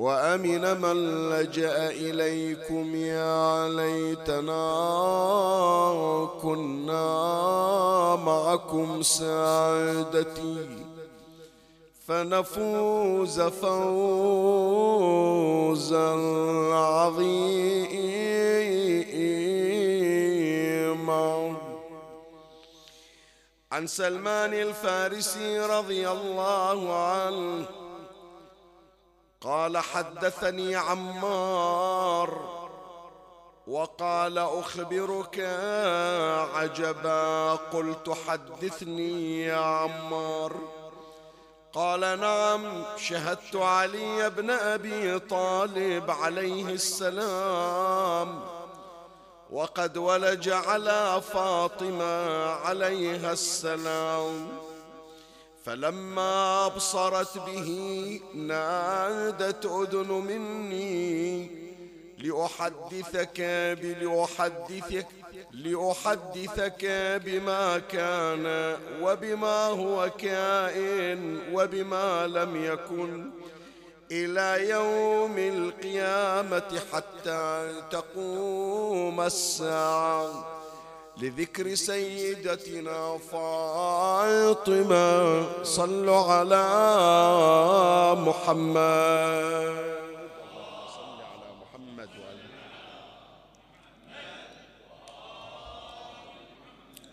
وأمن من لجأ إليكم يا ليتنا كنا معكم سعادتي فنفوز فوزا عظيما. عن سلمان الفارسي رضي الله عنه قال حدثني عمار وقال أخبرك عجبا قلت حدثني يا عمار قال نعم شهدت علي بن أبي طالب عليه السلام وقد ولج على فاطمة عليها السلام فلما أبصرت به نادت أذن مني لأحدثك بلأحدثك لأحدثك بما كان وبما هو كائن وبما لم يكن إلى يوم القيامة حتى تقوم الساعة. لذكر سيدتنا فاطمة صلوا على محمد.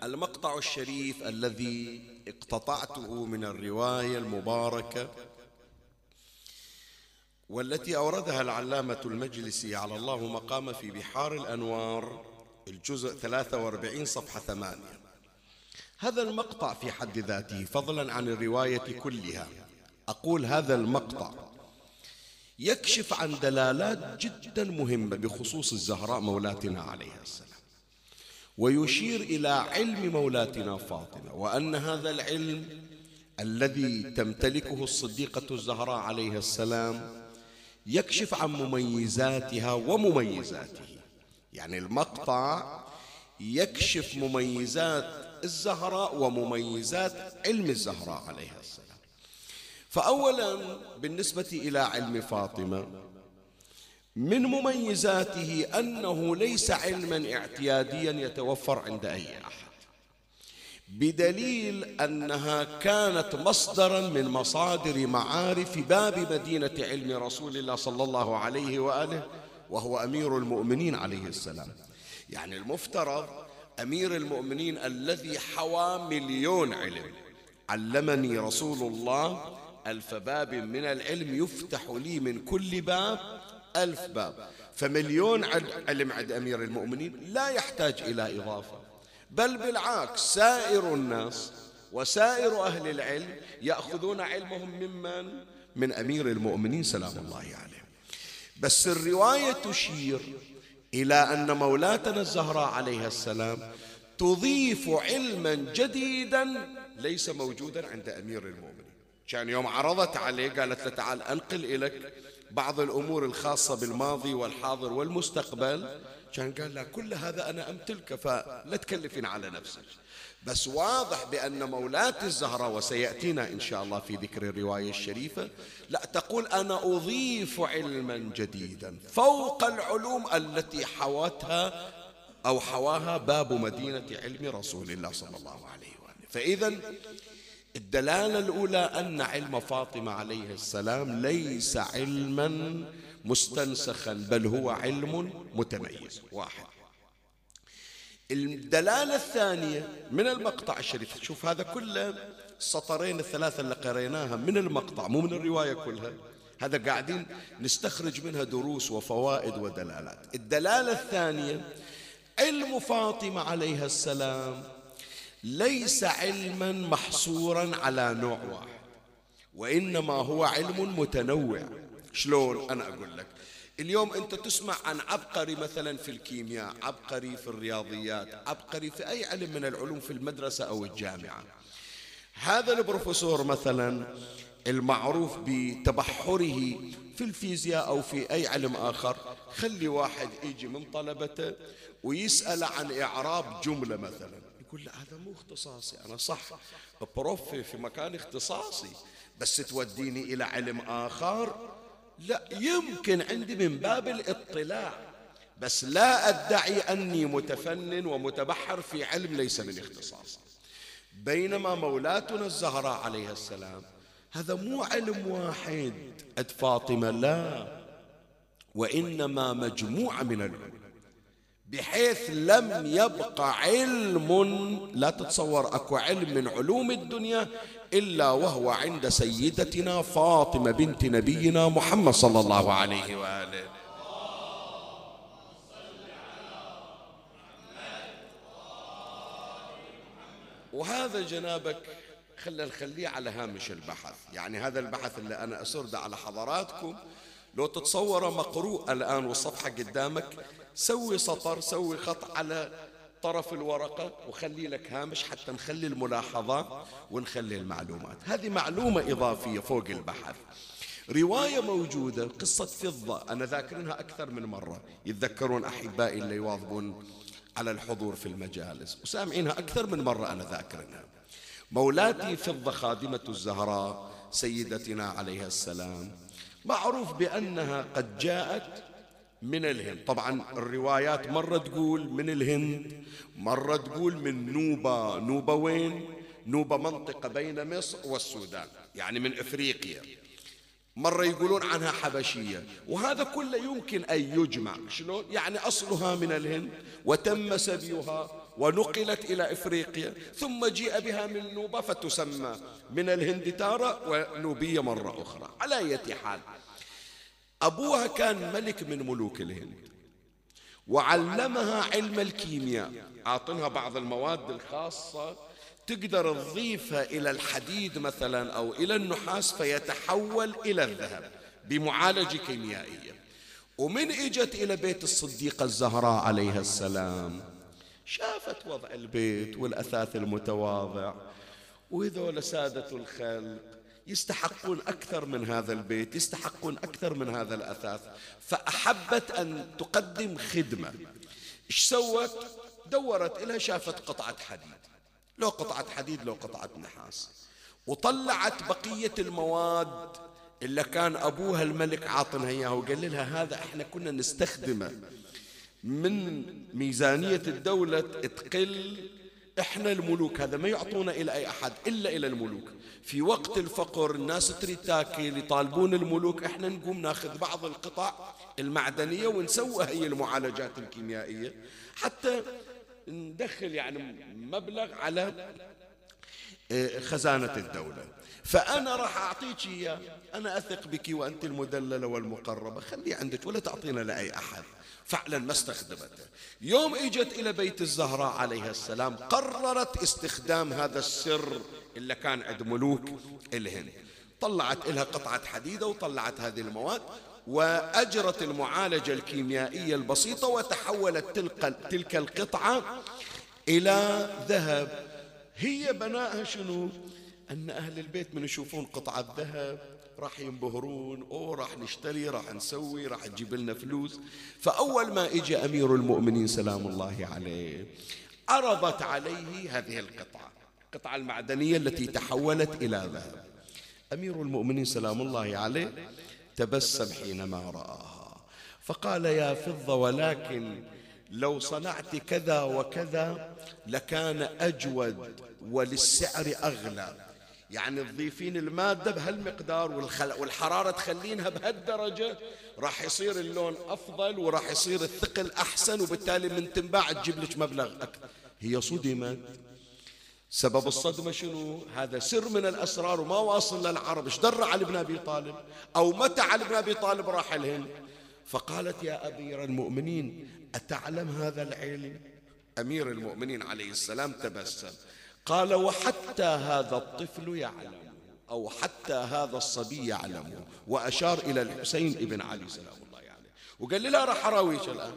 المقطع الشريف الذي اقتطعته من الرواية المباركة والتي أوردها العلامة المجلسي على الله مقام في بحار الأنوار الجزء 43 صفحة 8 هذا المقطع في حد ذاته فضلا عن الرواية كلها. أقول هذا المقطع. يكشف عن دلالات جدا مهمة بخصوص الزهراء مولاتنا عليها السلام. ويشير إلى علم مولاتنا فاطمة وأن هذا العلم الذي تمتلكه الصديقة الزهراء عليها السلام يكشف عن مميزاتها ومميزاته. يعني المقطع يكشف مميزات الزهراء ومميزات علم الزهراء عليها السلام. فأولا بالنسبة إلى علم فاطمة من مميزاته أنه ليس علما اعتياديا يتوفر عند أي أحد بدليل أنها كانت مصدرا من مصادر معارف باب مدينة علم رسول الله صلى الله عليه وآله وهو أمير المؤمنين عليه السلام. يعني المفترض أمير المؤمنين الذي حوى مليون علم. علمني رسول الله ألف باب من العلم يفتح لي من كل باب ألف باب. فمليون علم عند أمير المؤمنين لا يحتاج إلى إضافة. بل بالعكس سائر الناس وسائر أهل العلم يأخذون علمهم ممن؟ من أمير المؤمنين سلام الله عليه بس الرواية تشير إلى أن مولاتنا الزهراء عليها السلام تضيف علما جديدا ليس موجودا عند أمير المؤمنين. كان يوم عرضت عليه قالت له تعال أنقل إليك بعض الأمور الخاصة بالماضي والحاضر والمستقبل. كان قال لا كل هذا أنا أمتلكه فلا تكلفين على نفسك. بس واضح بأن مولاة الزهراء وسيأتينا إن شاء الله في ذكر الرواية الشريفة. لا تقول أنا أضيف علما جديدا. فوق العلوم التي حوتها أو حواها باب مدينة علم رسول الله صلى الله عليه وآله. فإذا الدلالة الأولى أن علم فاطمة عليه السلام ليس علما مستنسخا بل هو علم متميز واحد. الدلالة الثانية من المقطع الشريف. شوف هذا كله السطرين الثلاثة اللي قريناها من المقطع مو من الرواية كلها. هذا قاعدين نستخرج منها دروس وفوائد ودلالات. الدلالة الثانية علم فاطمة عليها السلام ليس علما محصورا على نوع واحد وإنما هو علم متنوع. شلون؟ أنا أقول لك. اليوم أنت تسمع عن عبقري مثلا في الكيمياء عبقري في الرياضيات عبقري في أي علم من العلوم في المدرسة أو الجامعة. هذا البروفيسور مثلا المعروف بتبحره في الفيزياء أو في أي علم آخر خلي واحد يجي من طلبته ويسأل عن إعراب جملة مثلا. يقول لا هذا مو اختصاصي أنا صح. بروف في مكان اختصاصي بس توديني إلى علم آخر لا يمكن عندي من باب الاطلاع بس لا أدعي أني متفنن ومتبحر في علم ليس من اختصاصي بينما مولاتنا الزهراء عليها السلام هذا مو علم واحد أد فاطمة لا وإنما مجموعة من العلوم. بحيث لم يبق علم لا تتصور أكو علم من علوم الدنيا إلا وهو عند سيدتنا فاطمة بنت نبينا محمد صلى الله عليه وآله. وهذا جنابك خلى نخليه على هامش البحث. يعني هذا البحث اللي أنا أسرده على حضراتكم لو تتصور مقروء الآن والصفحة قدامك سوي سطر سوي خط على طرف الورقة وخلي لك هامش حتى نخلي الملاحظات ونخلي المعلومات. هذه معلومة إضافية فوق البحث. رواية موجودة قصة فضة أنا ذاكرينها أكثر من مرة. يتذكرون أحبائي اللي يواظبون على الحضور في المجالس وسامعينها أكثر من مرة أنا ذاكرينها مولاتي فضة خادمة الزهراء سيدتنا عليها السلام. معروف بأنها قد جاءت من الهند. طبعا الروايات مرة تقول من الهند مرة تقول من نوبة نوبة وين؟ نوبة منطقة بين مصر والسودان يعني من إفريقيا. مرة يقولون عنها حبشية وهذا كله يمكن أن يجمع. شلون؟ يعني أصلها من الهند وتم سبيها ونقلت إلى إفريقيا ثم جيء بها من نوبة فتسمى من الهند تارة ونوبية مرة أخرى. على أي حال أبوها كان ملك من ملوك الهند وعلمها علم الكيمياء. أعطنها بعض المواد الخاصة تقدر تضيفها إلى الحديد مثلا أو إلى النحاس فيتحول إلى الذهب بمعالجة كيميائية. ومن إجت إلى بيت الصديقة الزهراء عليها السلام. شافت وضع البيت والأثاث المتواضع. وهذول سادة الخلق يستحقون أكثر من هذا البيت يستحقون أكثر من هذا الأثاث. فأحبت أن تقدم خدمة. إيش سوت؟ دورت إلها شافت قطعة حديد. لو قطعة حديد لو قطعة نحاس. وطلعت بقية المواد اللي كان أبوها الملك عاطنها إياها وقال لها هذا إحنا كنا نستخدمه. من ميزانية الدولة تقل. إحنا الملوك هذا ما يعطونا إلى أي أحد إلا إلى الملوك. في وقت الفقر الناس تريد تاكل يطالبون الملوك. إحنا نقوم ناخذ بعض القطع المعدنية ونسوي هي المعالجات الكيميائية. حتى ندخل يعني مبلغ على آه، خزانة الدولة. فأنا راح أعطيك إياه. أنا أثق بك وأنت المدللة والمقربة. خليه عندك ولا تعطينا لأي أحد. فعلا ما استخدمته. يوم إجت إلى بيت الزهراء عليها السلام قررت استخدام هذا السر اللي كان عند ملوك الهند. طلعت لها قطعة حديدة وطلعت هذه المواد وأجرت المعالجة الكيميائية البسيطة وتحولت تلك, تلك القطعة إلى ذهب. هي بناءها شنو؟ أن أهل البيت من يشوفون قطعة ذهب راح ينبهرون أو راح نشتري راح نسوي راح تجيب لنا فلوس. فأول ما إجى أمير المؤمنين سلام الله عليه عرضت عليه هذه القطعة القطعة المعدنية التي تحولت إلى ذهب. أمير المؤمنين سلام الله عليه تبسم حينما رآها. فقال يا فضة ولكن لو صنعت كذا وكذا لكان أجود وللسعر أغلى. يعني تضيفين المادة بهالمقدار والحرارة تخلينها بهالدرجة راح يصير اللون أفضل وراح يصير الثقل أحسن وبالتالي من تنباع تجيب لك مبلغ أكثر هي صدمت سبب الصدمة شنو؟ هذا سر من الأسرار وما واصل للعرب. إيش در علي بن أبي طالب؟ أو متى علي بن أبي طالب راح الهند؟ فقالت يا أمير المؤمنين أتعلم هذا العلم؟ أمير المؤمنين عليه السلام تبسم. قال وحتى هذا الطفل يعلم أو حتى هذا الصبي يعلم. وأشار إلى الحسين ابن علي سلام الله عليه. يعني وقال لها راح أراويك الآن.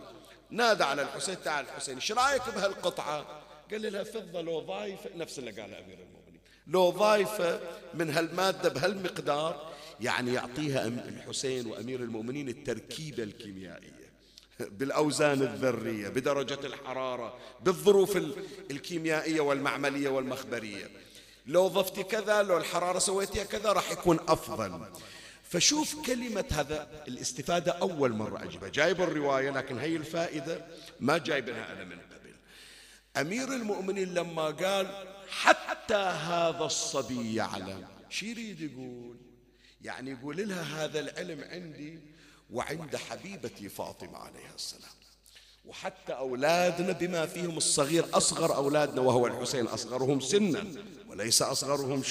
نادى على الحسين تعال الحسين إيش رأيك بهالقطعة؟ قال لها فضة لو ضايفة. نفس اللي قاله أمير المؤمنين. لو ضايفة من هالمادة بهالمقدار يعني يعطيها الحسين وأمير المؤمنين التركيبة الكيميائية. بالأوزان الذرية بدرجة الحرارة بالظروف الكيميائية والمعملية والمخبرية. لو ضفت كذا لو الحرارة سويتها كذا راح يكون أفضل. فشوف كلمة هذا الاستفادة أول مرة أجيبها. جايب الرواية لكن هي الفائدة ما جايبها أنا من قبل. أمير المؤمنين لما قال حتى هذا الصبي يعلم. شو يريد يقول؟ يعني يقول لها هذا العلم عندي وعند حبيبتي فاطمة عليها السلام. وحتى أولادنا بما فيهم الصغير أصغر أولادنا وهو الحسين أصغرهم سنا وليس أصغرهم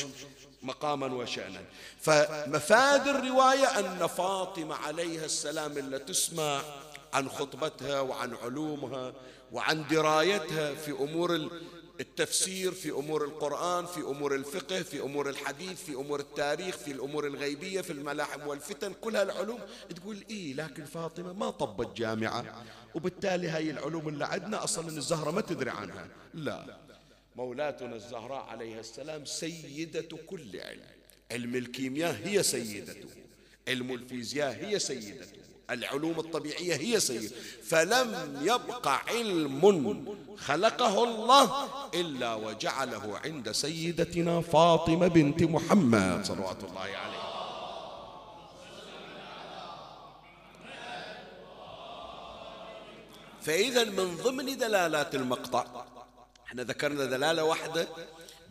مقاما وشأنا. فمفاد الرواية أن فاطمة عليها السلام اللي تسمع عن خطبتها وعن علومها وعن درايتها في أمور التفسير في أمور القرآن في أمور الفقه في أمور الحديث في أمور التاريخ في الأمور الغيبية في الملاحم والفتن كل هالعلوم. تقول إيه لكن فاطمة ما طبت جامعة وبالتالي هاي العلوم اللي عندنا أصلا الزهرة ما تدري عنها. لا. مولاتنا الزهراء عليها السلام سيدة كل علم. علم الكيمياء هي سيدته. علم الفيزياء هي سيدته. العلوم الطبيعية هي سيدة فلم يبق علم خلقه الله إلا وجعله عند سيدتنا فاطمة بنت محمد صلوات الله عليه. فإذا من ضمن دلالات المقطع إحنا ذكرنا دلالة واحدة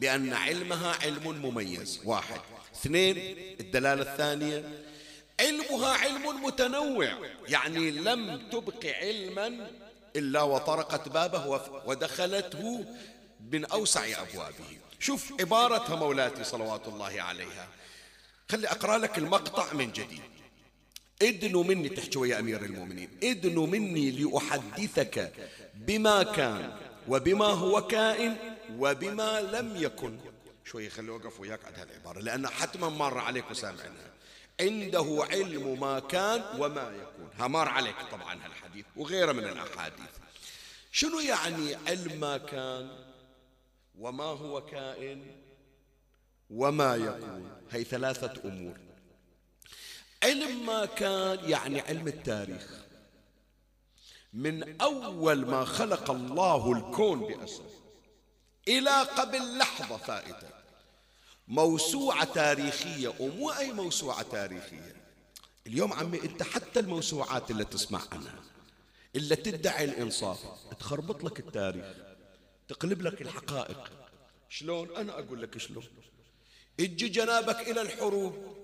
بأن علمها علم مميز واحد. اثنين الدلالة الثانية علمها علم متنوع. يعني لم تبق علما إلا وطرقت بابه ودخلته من أوسع أبوابه. شوف عبارتها مولاتي صلوات الله عليها. خلي أقرأ لك المقطع من جديد. ادنوا مني تحكي ويا أمير المؤمنين. ادنوا مني لأحدثك بما كان وبما هو كائن وبما لم يكن. شوي خلي وقف وياك على هالعبارة لأن حتما مر عليك وسامعنا. عنده علم ما كان وما يكون. همار عليك طبعا هالحديث وغيره من الأحاديث. شنو يعني علم ما كان وما هو كائن وما يكون؟ هي ثلاثة أمور. علم ما كان يعني علم التاريخ. من أول ما خلق الله الكون بأسره. إلى قبل لحظة فائتة. موسوعة تاريخية ومو أي موسوعة تاريخية. اليوم عمي أنت حتى الموسوعات اللي تسمع عنها اللي تدعي الإنصاف تخربط لك التاريخ تقلب لك الحقائق. شلون؟ أنا أقول لك شلون. أجي جنابك إلى الحروب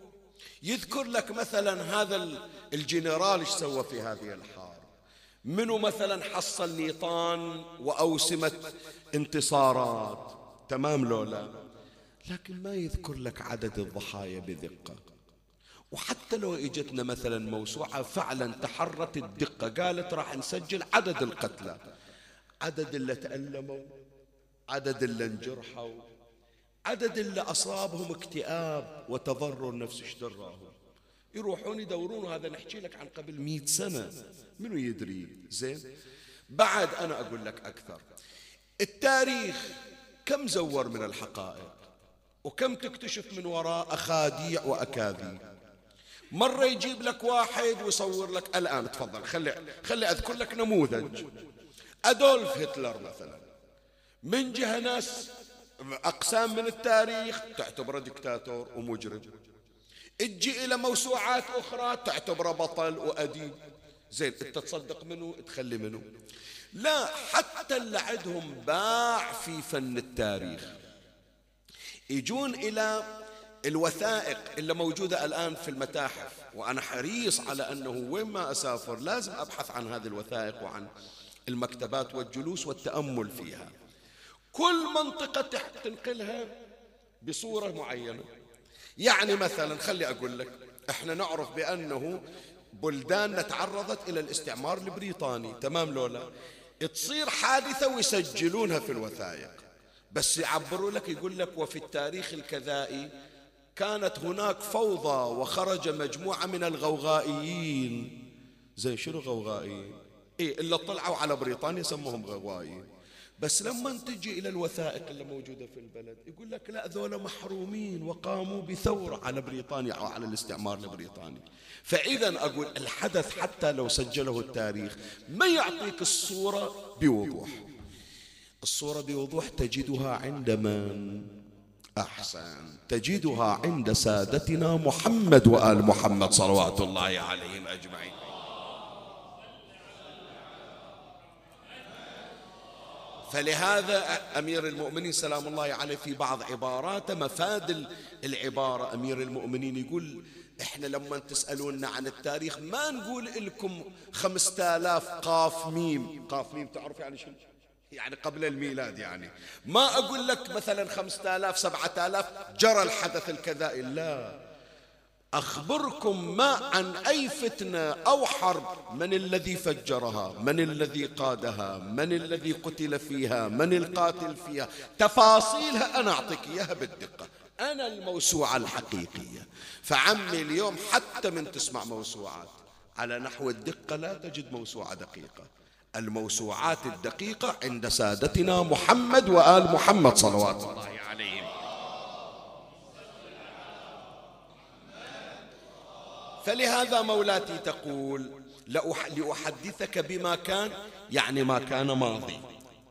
يذكر لك مثلا هذا الجنرال إيش سوى في هذه الحرب منو مثلا حصل نيطان وأوسمة انتصارات؟ تمام لولا. لكن ما يذكر لك عدد الضحايا بدقة. وحتى لو إجتنا مثلا موسوعة فعلا تحرت الدقة قالت راح نسجل عدد القتلى. عدد اللي تألموا عدد اللي انجرحوا عدد اللي أصابهم اكتئاب وتضرر نفس إيش دراهم يروحون يدورون هذا نحكي لك عن قبل مئة سنة. منو يدري؟ زين. بعد أنا أقول لك أكثر. التاريخ كم زور من الحقائق؟ وكم تكتشف من وراء أخاديع وأكاذيب. مرة يجيب لك واحد ويصور لك الآن تفضل خلي خلي أذكر لك نموذج. أدولف هتلر مثلا. من جهة ناس أقسام من التاريخ تعتبره دكتاتور ومجرم. تجي إلى موسوعات أخرى تعتبره بطل وأديب. زين أنت تصدق منه تخلي منه. لا حتى اللي عندهم باع في فن التاريخ. يجون إلى الوثائق اللي موجودة الآن في المتاحف. وأنا حريص على أنه وين ما أسافر لازم أبحث عن هذه الوثائق وعن المكتبات والجلوس والتأمل فيها. كل منطقة تنقلها بصورة معينة. يعني مثلا خلي أقول لك إحنا نعرف بأنه بلدان تعرضت إلى الاستعمار البريطاني. تمام لولا؟ تصير حادثة ويسجلونها في الوثائق. بس يعبروا لك يقول لك وفي التاريخ الكذائي كانت هناك فوضى وخرج مجموعة من الغوغائيين. زين شنو غوغائيين؟ إيه إلا طلعوا على بريطانيا سموهم غوغائيين. بس لما تجي إلى الوثائق اللي موجودة في البلد يقول لك لا ذولا محرومين وقاموا بثورة على بريطانيا أو على الاستعمار البريطاني فإذا أقول الحدث حتى لو سجله التاريخ ما يعطيك الصورة بوضوح. الصورة بوضوح تجدها عند من؟ أحسن. تجدها عند سادتنا محمد وآل محمد صلوات الله عليهم أجمعين. فلهذا أمير المؤمنين سلام الله عليه في بعض عباراته مفاد العبارة. أمير المؤمنين يقول إحنا لما تسألونا عن التاريخ ما نقول لكم خمسة آلاف قاف ميم. قاف ميم تعرف يعني شو يعني قبل الميلاد يعني. ما أقول لك مثلا خمسة آلاف سبعة آلاف جرى الحدث الكذائي لا أخبركم ما عن أي فتنة أو حرب من الذي فجرها من الذي قادها من الذي قتل فيها من القاتل فيها. تفاصيلها أنا أعطيك إياها بالدقة. أنا الموسوعة الحقيقية. فعمي اليوم حتى من تسمع موسوعات. على نحو الدقة لا تجد موسوعة دقيقة. الموسوعات الدقيقة عند سادتنا محمد وآل محمد صلوات الله عليهم. فلهذا مولاتي تقول لأحدثك بما كان يعني ما كان ماضي.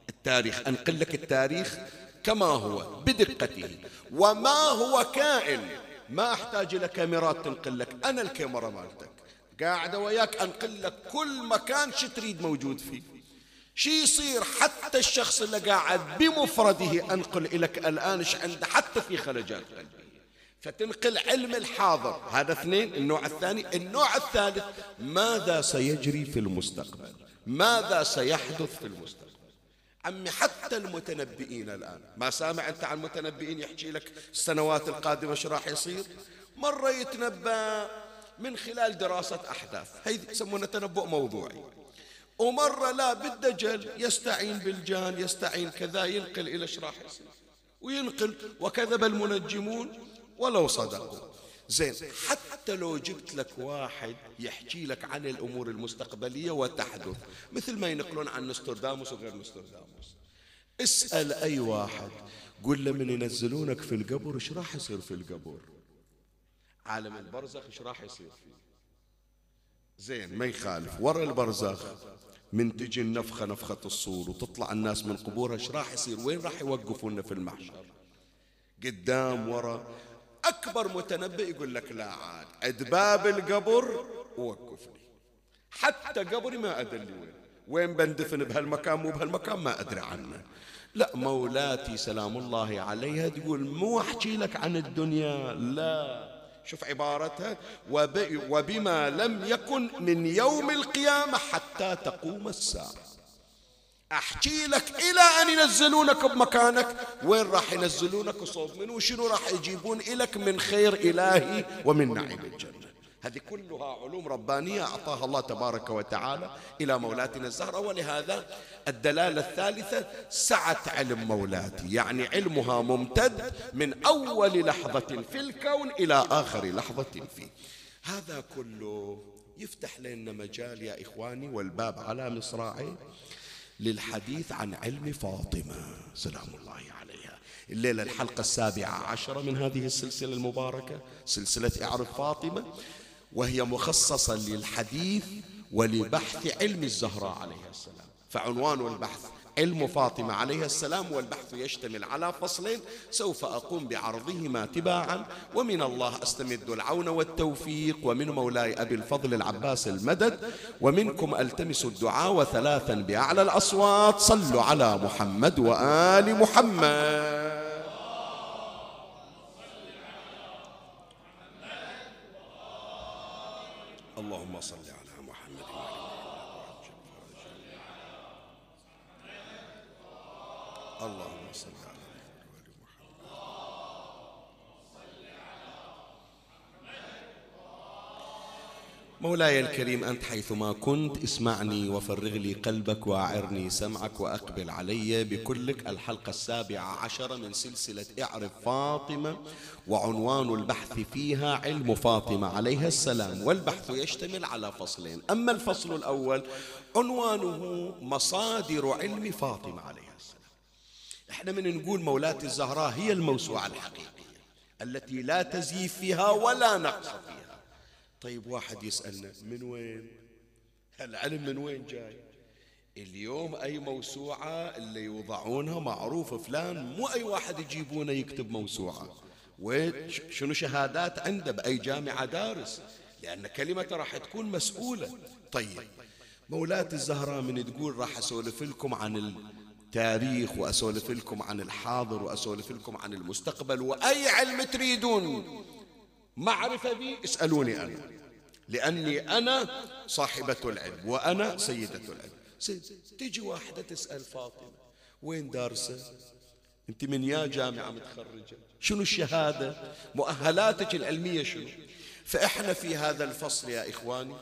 التاريخ أنقل لك التاريخ كما هو بدقته. وما هو كائن؟ ما أحتاج إلى كاميرات تنقل لك. أنا الكاميرا مالتك. قاعدة وياك أنقل لك كل مكان شو تريد موجود فيه. شي يصير حتى الشخص اللي قاعد بمفرده أنقل لك الآن إيش عنده؟ حتى في خلجات قلبية. فتنقل علم الحاضر. هذا اثنين. النوع الثاني. النوع الثالث ماذا سيجري في المستقبل؟ ماذا سيحدث في المستقبل؟ عمي حتى المتنبئين الآن. ما سامع أنت عن المتنبئين يحكي لك السنوات القادمة إيش راح يصير؟ مرة يتنبأ من خلال دراسة أحداث. هي يسمونه تنبؤ موضوعي. ومرة لا بالدجل يستعين بالجان يستعين كذا ينقل إلى إيش راح يصير وينقل وكذب المنجمون ولو صدقوا. زين حتى لو جبت لك واحد يحكي لك عن الأمور المستقبلية وتحدث مثل ما ينقلون عن نسترداموس وغير نسترداموس. اسأل أي واحد قل له من ينزلونك في القبر إيش راح يصير في القبر؟ عالم البرزخ إيش راح يصير فيه؟ زين ما يخالف. ورا البرزخ من تجي النفخة نفخة الصور وتطلع الناس من قبورها إيش راح يصير؟ وين راح يوقفونا في المحشر؟ قدام ورا. أكبر متنبئ يقول لك لا عاد. عد باب القبر ووقفني حتى قبري ما أدري وين وين بندفن؟ بهالمكان مو بهالمكان ما أدري عنه. لا مولاتي سلام الله عليها تقول مو أحكي لك عن الدنيا لا. شوف عبارتها وبما لم يكن من يوم القيامة حتى تقوم الساعة. أحكي لك إلى أن ينزلونك بمكانك. وين راح ينزلونك صوب من وشنو راح يجيبون إلك من خير إلهي ومن نعيم الجنة. هذه كلها علوم ربانية أعطاها الله تبارك وتعالى إلى مولاتنا الزهرة ولهذا الدلالة الثالثة سعة علم مولاتي يعني علمها ممتد من أول لحظة في الكون إلى آخر لحظة فيه. هذا كله يفتح لنا مجال يا إخواني والباب على مصراعيه للحديث عن علم فاطمة سلام الله عليها. الليلة الحلقة السابعة عشرة من هذه السلسلة المباركة سلسلة إعرف فاطمة. وهي مخصصة للحديث ولبحث علم الزهراء عليها السلام. فعنوان البحث علم فاطمة عليها السلام والبحث يشتمل على فصلين سوف أقوم بعرضهما تباعا. ومن الله أستمد العون والتوفيق. ومن مولاي أبي الفضل العباس المدد. ومنكم ألتمس الدعاء وثلاثا بأعلى الأصوات. صلوا على محمد وآل محمد. اللهم صل على محمد اللهم صل على مولاي الكريم أنت حيثما كنت اسمعني وفرغ لي قلبك وأعرني سمعك وأقبل علي بكلك الحلقة السابعة عشرة من سلسلة إعرف فاطمة وعنوان البحث فيها علم فاطمة عليها السلام والبحث يشتمل على فصلين. أما الفصل الأول عنوانه مصادر علم فاطمة عليها السلام. إحنا من نقول مولاة الزهراء هي الموسوعة الحقيقية التي لا تزييف فيها ولا نقص فيها. طيب واحد يسألنا من وين؟ العلم من وين جاي؟ اليوم أي موسوعة اللي يوضعونها معروف فلان مو أي واحد يجيبونه يكتب موسوعة. شنو شهادات عنده بأي جامعة دارس؟ لأن كلمته راح تكون مسؤولة. طيب مولاة الزهراء من تقول راح أسولف لكم عن التاريخ وأسولف لكم عن الحاضر وأسولف لكم عن المستقبل وأي علم تريدون. معرفة بي اسألوني أنا. لأني أنا صاحبة العلم وأنا سيدة العلم. تيجي واحدة تسأل فاطمة وين دارسة؟ أنت من يا جامعة متخرجة. شنو الشهادة؟ مؤهلاتك العلمية شنو؟ فإحنا في هذا الفصل يا إخواني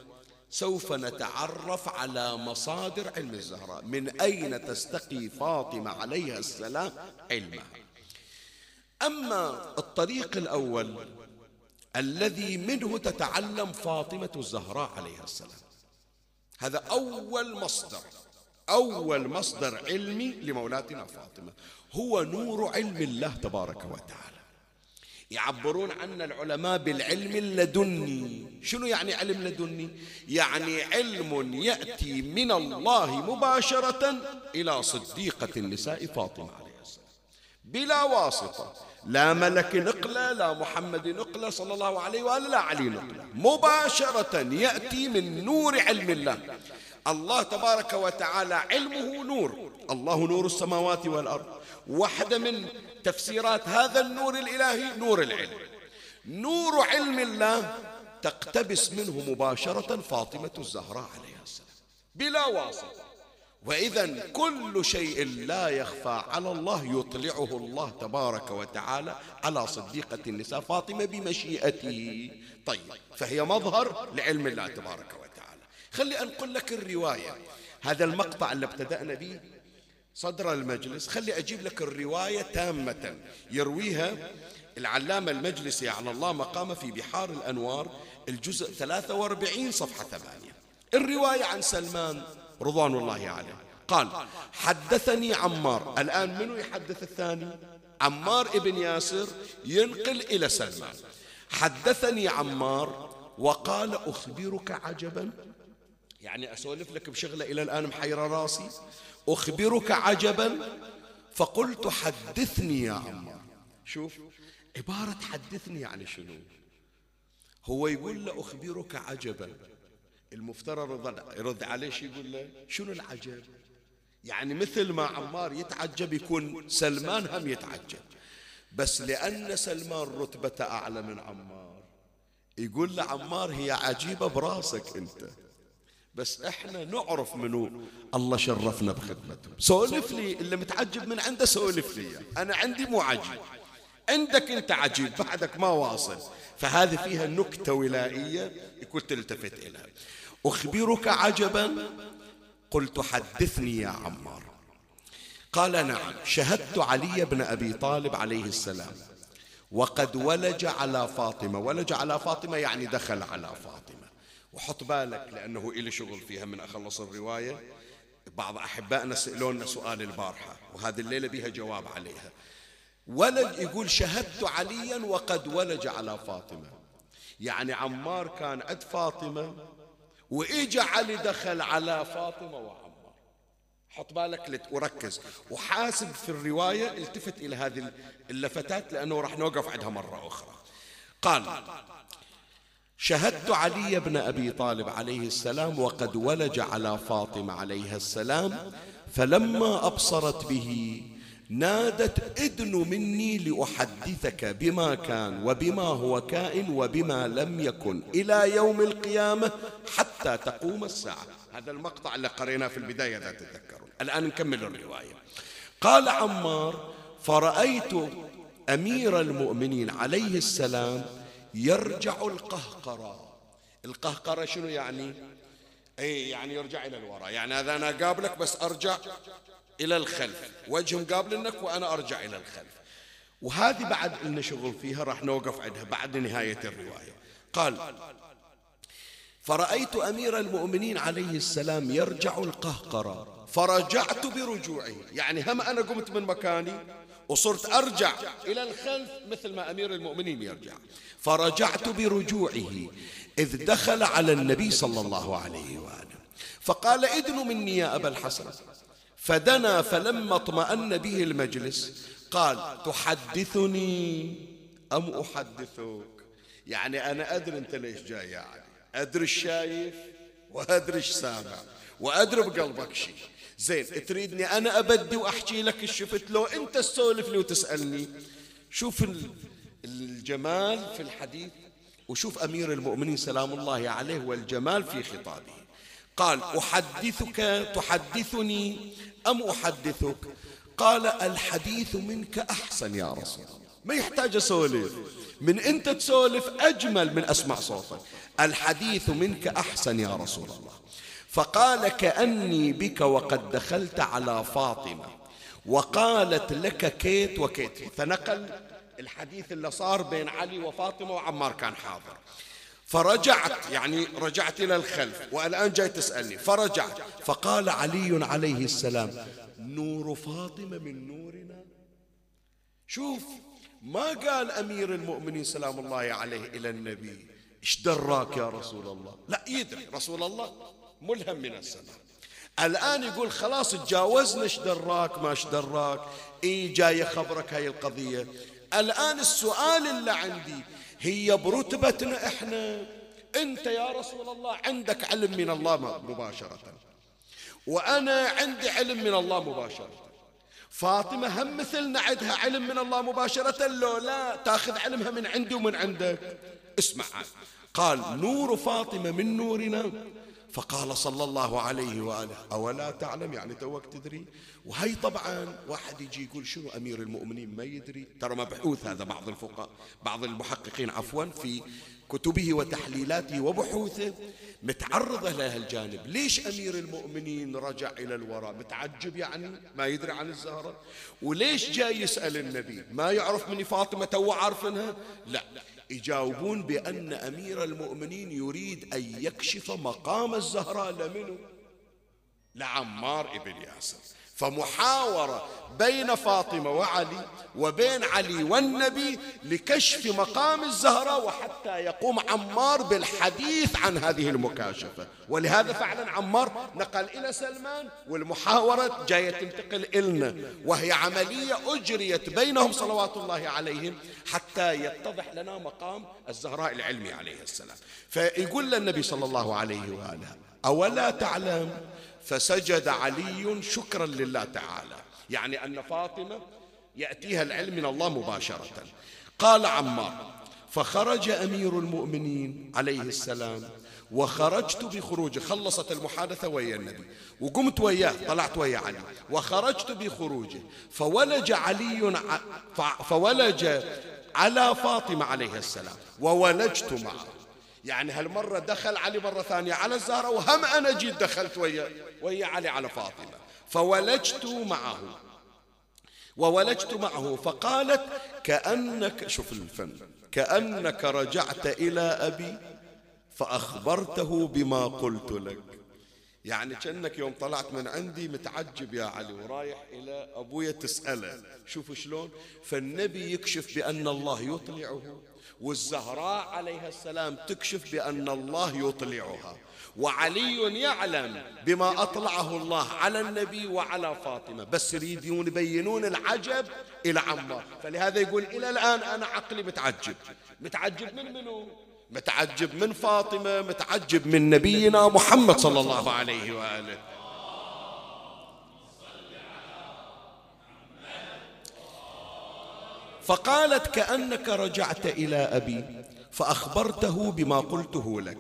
سوف نتعرف على مصادر علم الزهراء. من أين تستقي فاطمة عليها السلام؟ علمها. أما الطريق الأول الذي منه تتعلم فاطمة الزهراء عليها السلام. هذا أول مصدر أول مصدر علمي لمولاتنا فاطمة. هو نور علم الله تبارك وتعالى. يعبرون عن العلماء بالعلم اللدني شنو يعني علم لدني؟ يعني علم يأتي من الله مباشرة إلى صديقة النساء فاطمة عليه السلام. بلا واسطة. لا ملك نقلة لا محمد نقلة صلى الله عليه وآله لا علي نقلة. مباشرة يأتي من نور علم الله. الله تبارك وتعالى علمه نور. الله نور السماوات والأرض. واحدة من تفسيرات هذا النور الإلهي نور العلم. نور علم الله تقتبس منه مباشرة فاطمة الزهراء عليها السلام. بلا واسطة وإذا كل شيء لا يخفى على الله يطلعه الله تبارك وتعالى على صديقة النساء فاطمة بمشيئته. طيب فهي مظهر لعلم الله تبارك وتعالى. خلي أنقل لك الرواية. هذا المقطع اللي ابتدأنا به صدر المجلس. خلي أجيب لك الرواية تامة. يرويها العلامة المجلسي على الله مقام في بحار الأنوار الجزء 43 صفحة 8 الرواية عن سلمان. رضوان الله عليه. قال حدثني عمار. الآن منو يحدث الثاني؟ عمار ابن ياسر ينقل إلى سلمان. حدثني عمار وقال أخبرك عجبا؟ يعني أسولف لك بشغلة إلى الآن محيرة راسي. أخبرك عجبا؟ فقلت حدثني يا عمار. شوف عبارة حدثني يعني شنو؟ هو يقول له أخبرك عجبا. المفترض يرد عليه شو يقول له شنو العجب؟ يعني مثل ما عمار يتعجب يكون سلمان هم يتعجب. بس لأن سلمان رتبته أعلى من عمار. يقول لعمار هي عجيبة براسك أنت. بس إحنا نعرف منو الله شرفنا بخدمته سولف لي اللي متعجب من عنده سولف لي أنا عندي مو عجيب. عندك أنت عجيب بعدك ما واصل. فهذه فيها نكتة ولائية يكون تلتفت إليها. أخبرك عجبا. قلت حدثني يا عمار. قال نعم شهدت علي بن أبي طالب عليه السلام. وقد ولج على فاطمة. ولج على فاطمة يعني دخل على فاطمة. وحط بالك لأنه إلي شغل فيها من أخلص الرواية. بعض أحبائنا سألونا سؤال البارحة وهذه الليلة بها جواب عليها. ولج يقول شهدت عليا وقد ولج على فاطمة. يعني عمار كان عند فاطمة وإجا علي دخل على فاطمة وعمار حط بالك وركز. وحاسب في الرواية التفت إلى هذه اللفتات لأنه راح نوقف عندها مرة أخرى. قال شهدت علي بن أبي طالب عليه السلام وقد ولج على فاطمة عليها السلام فلما أبصرت به نادت ادن مني لأحدثك بما كان وبما هو كائن وبما لم يكن إلى يوم القيامة حتى تقوم الساعة. هذا المقطع اللي قريناه في البداية إذا تتذكرون. الآن نكمل الرواية. قال عمار فرأيت أمير المؤمنين عليه السلام يرجع القهقرة. القهقرة شنو يعني؟ اي يعني يرجع إلى الوراء. يعني هذا أنا قابلك بس أرجع. إلى الخلف. وجه مقابلنك وأنا أرجع إلى الخلف. وهذه بعد لنا شغل فيها راح نوقف عندها بعد نهاية الرواية. قال فرأيت أمير المؤمنين عليه السلام يرجع القهقرة. فرجعت برجوعه. يعني هم أنا قمت من مكاني وصرت أرجع إلى الخلف مثل ما أمير المؤمنين يرجع. فرجعت برجوعه إذ دخل على النبي صلى الله عليه وآله. فقال ادن مني يا أبا الحسن. فدنا فلما اطمأن به المجلس قال تحدثني أم أحدثك؟ يعني أنا أدري أنت ليش جاي يعني أدري الشايف وأدري سامع وأدري بقلبك شيء زين تريدني أنا أبدي وأحكي لك الشفت لو أنت تسولف لي وتسألني شوف الجمال في الحديث وشوف أمير المؤمنين سلام الله عليه والجمال في خطابه. قال أحدثك تحدثني أم أحدثك؟ قال الحديث منك أحسن يا رسول الله. ما يحتاج أسولف. من أنت تسولف أجمل من أسمع صوتك. الحديث منك أحسن يا رسول الله. فقال كأني بك وقد دخلت على فاطمة. وقالت لك كيت وكيت. فنقل الحديث اللي صار بين علي وفاطمة وعمار كان حاضر. فرجعت يعني رجعت إلى الخلف والآن جاي تسألني فرجعت. فقال علي عليه السلام نور فاطمة من نورنا. شوف ما قال أمير المؤمنين سلام الله عليه إلى النبي إيش دراك يا رسول الله؟ لا يدري رسول الله ملهم من السماء. الآن يقول خلاص تجاوزنا إيش دراك ما إيش دراك؟ اي جاي خبرك هاي القضية. الآن السؤال اللي عندي هي برتبتنا إحنا. أنت يا رسول الله عندك علم من الله مباشرة. وأنا عندي علم من الله مباشرة. فاطمة هم مثلنا عندها علم من الله مباشرة. لو لا تأخذ علمها من عندي ومن عندك. اسمع. قال نور فاطمة من نورنا. فقال صلى الله عليه وآله. أولا تعلم يعني توك تدري. وهي طبعا واحد يجي يقول شنو أمير المؤمنين؟ ما يدري. ترى مبحوث هذا بعض الفقهاء بعض المحققين عفوا في كتبه وتحليلاته وبحوثه متعرضة لها الجانب. ليش أمير المؤمنين رجع إلى الوراء؟ متعجب يعني؟ ما يدري عن الزهرة. وليش جاي يسأل النبي؟ ما يعرف من فاطمة تو عارفنها لا. يجاوبون بأن أمير المؤمنين يريد أن يكشف مقام الزهراء لمنه. لعمار ابن ياسر. فمحاورة بين فاطمة وعلي وبين علي والنبي لكشف مقام الزهراء وحتى يقوم عمار بالحديث عن هذه المكاشفة. ولهذا فعلا عمار نقل إلى سلمان والمحاورة جاية تنتقل إلنا وهي عملية أجريت بينهم صلوات الله عليهم حتى يتضح لنا مقام الزهراء العلمي عليه السلام. فيقول للنبي صلى الله عليه وآله أولا تعلم فسجد علي شكرا لله تعالى. يعني أن فاطمة يأتيها العلم من الله مباشرة. قال عمار فخرج أمير المؤمنين عليه السلام وخرجت بخروجه خلصت المحادثة ويا النبي وقمت وياه طلعت ويا علي وخرجت بخروجه فولج علي فولج على فاطمة عليه السلام وولجت معه. يعني هالمرة دخل علي مرة ثانية على الزهرة وهم أنا جيت دخلت ويا ويا علي على فاطمة. فولجت معه. وولجت معه فقالت كأنك شوف الفن. كأنك رجعت إلى أبي فأخبرته بما قلت لك. يعني كأنك يوم طلعت من عندي متعجب يا علي ورايح إلى أبويا تسأله. شوف شلون؟ فالنبي يكشف بأن الله يطلعه. والزهراء عليها السلام تكشف بأن الله يطلعها. وعلي يعلم بما أطلعه الله على النبي وعلى فاطمة. بس يريدون يبينون العجب إلى عمار فلهذا يقول إلى الآن أنا عقلي متعجب. متعجب من منو؟ متعجب من فاطمة متعجب من نبينا محمد صلى الله عليه وآله. فقالت كأنك رجعت إلى أبي فأخبرته بما قلته لك.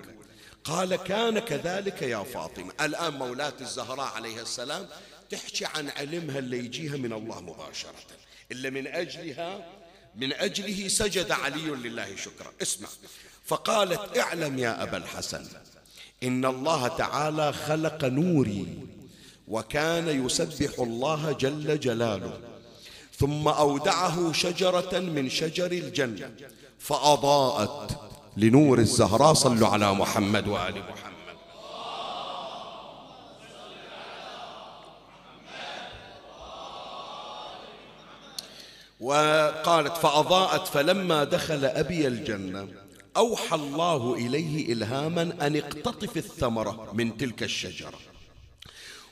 قال كان كذلك يا فاطمة. الآن مولاة الزهراء عليها السلام تحكي عن علمها اللي يجيها من الله مباشرة. إلا من أجلها من أجله سجد علي لله شكرا. اسمع. فقالت اعلم يا أبا الحسن إن الله تعالى خلق نوري وكان يسبح الله جل جلاله. ثم أودعه شجرة من شجر الجنة فأضاءت لنور الزهراء. صلوا على محمد وآل محمد. وقالت فأضاءت فلما دخل أبي الجنة أوحى الله إليه إلهاما أن اقتطف الثمرة من تلك الشجرة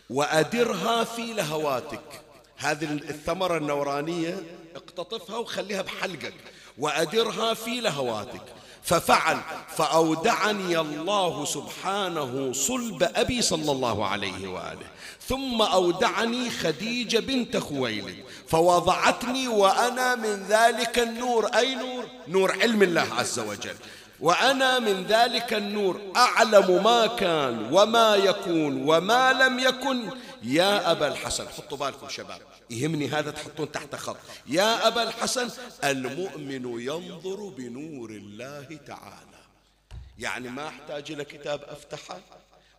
وأدرها في لهواتك. هذه الثمرة النورانية اقتطفها وخليها بحلقك وأدرها في لهواتك. ففعل فأودعني الله سبحانه صلب أبي صلى الله عليه وآله. ثم أودعني خديجة بنت خويلد. فوضعتني وأنا من ذلك النور. أي نور؟ نور علم الله عز وجل. وأنا من ذلك النور. أعلم ما كان وما يكون وما لم يكن. يا أبا الحسن حطوا بالكم شباب يهمني هذا تحطون تحت خط. يا أبا الحسن المؤمن ينظر بنور الله تعالى. يعني ما أحتاج إلى كتاب أفتحه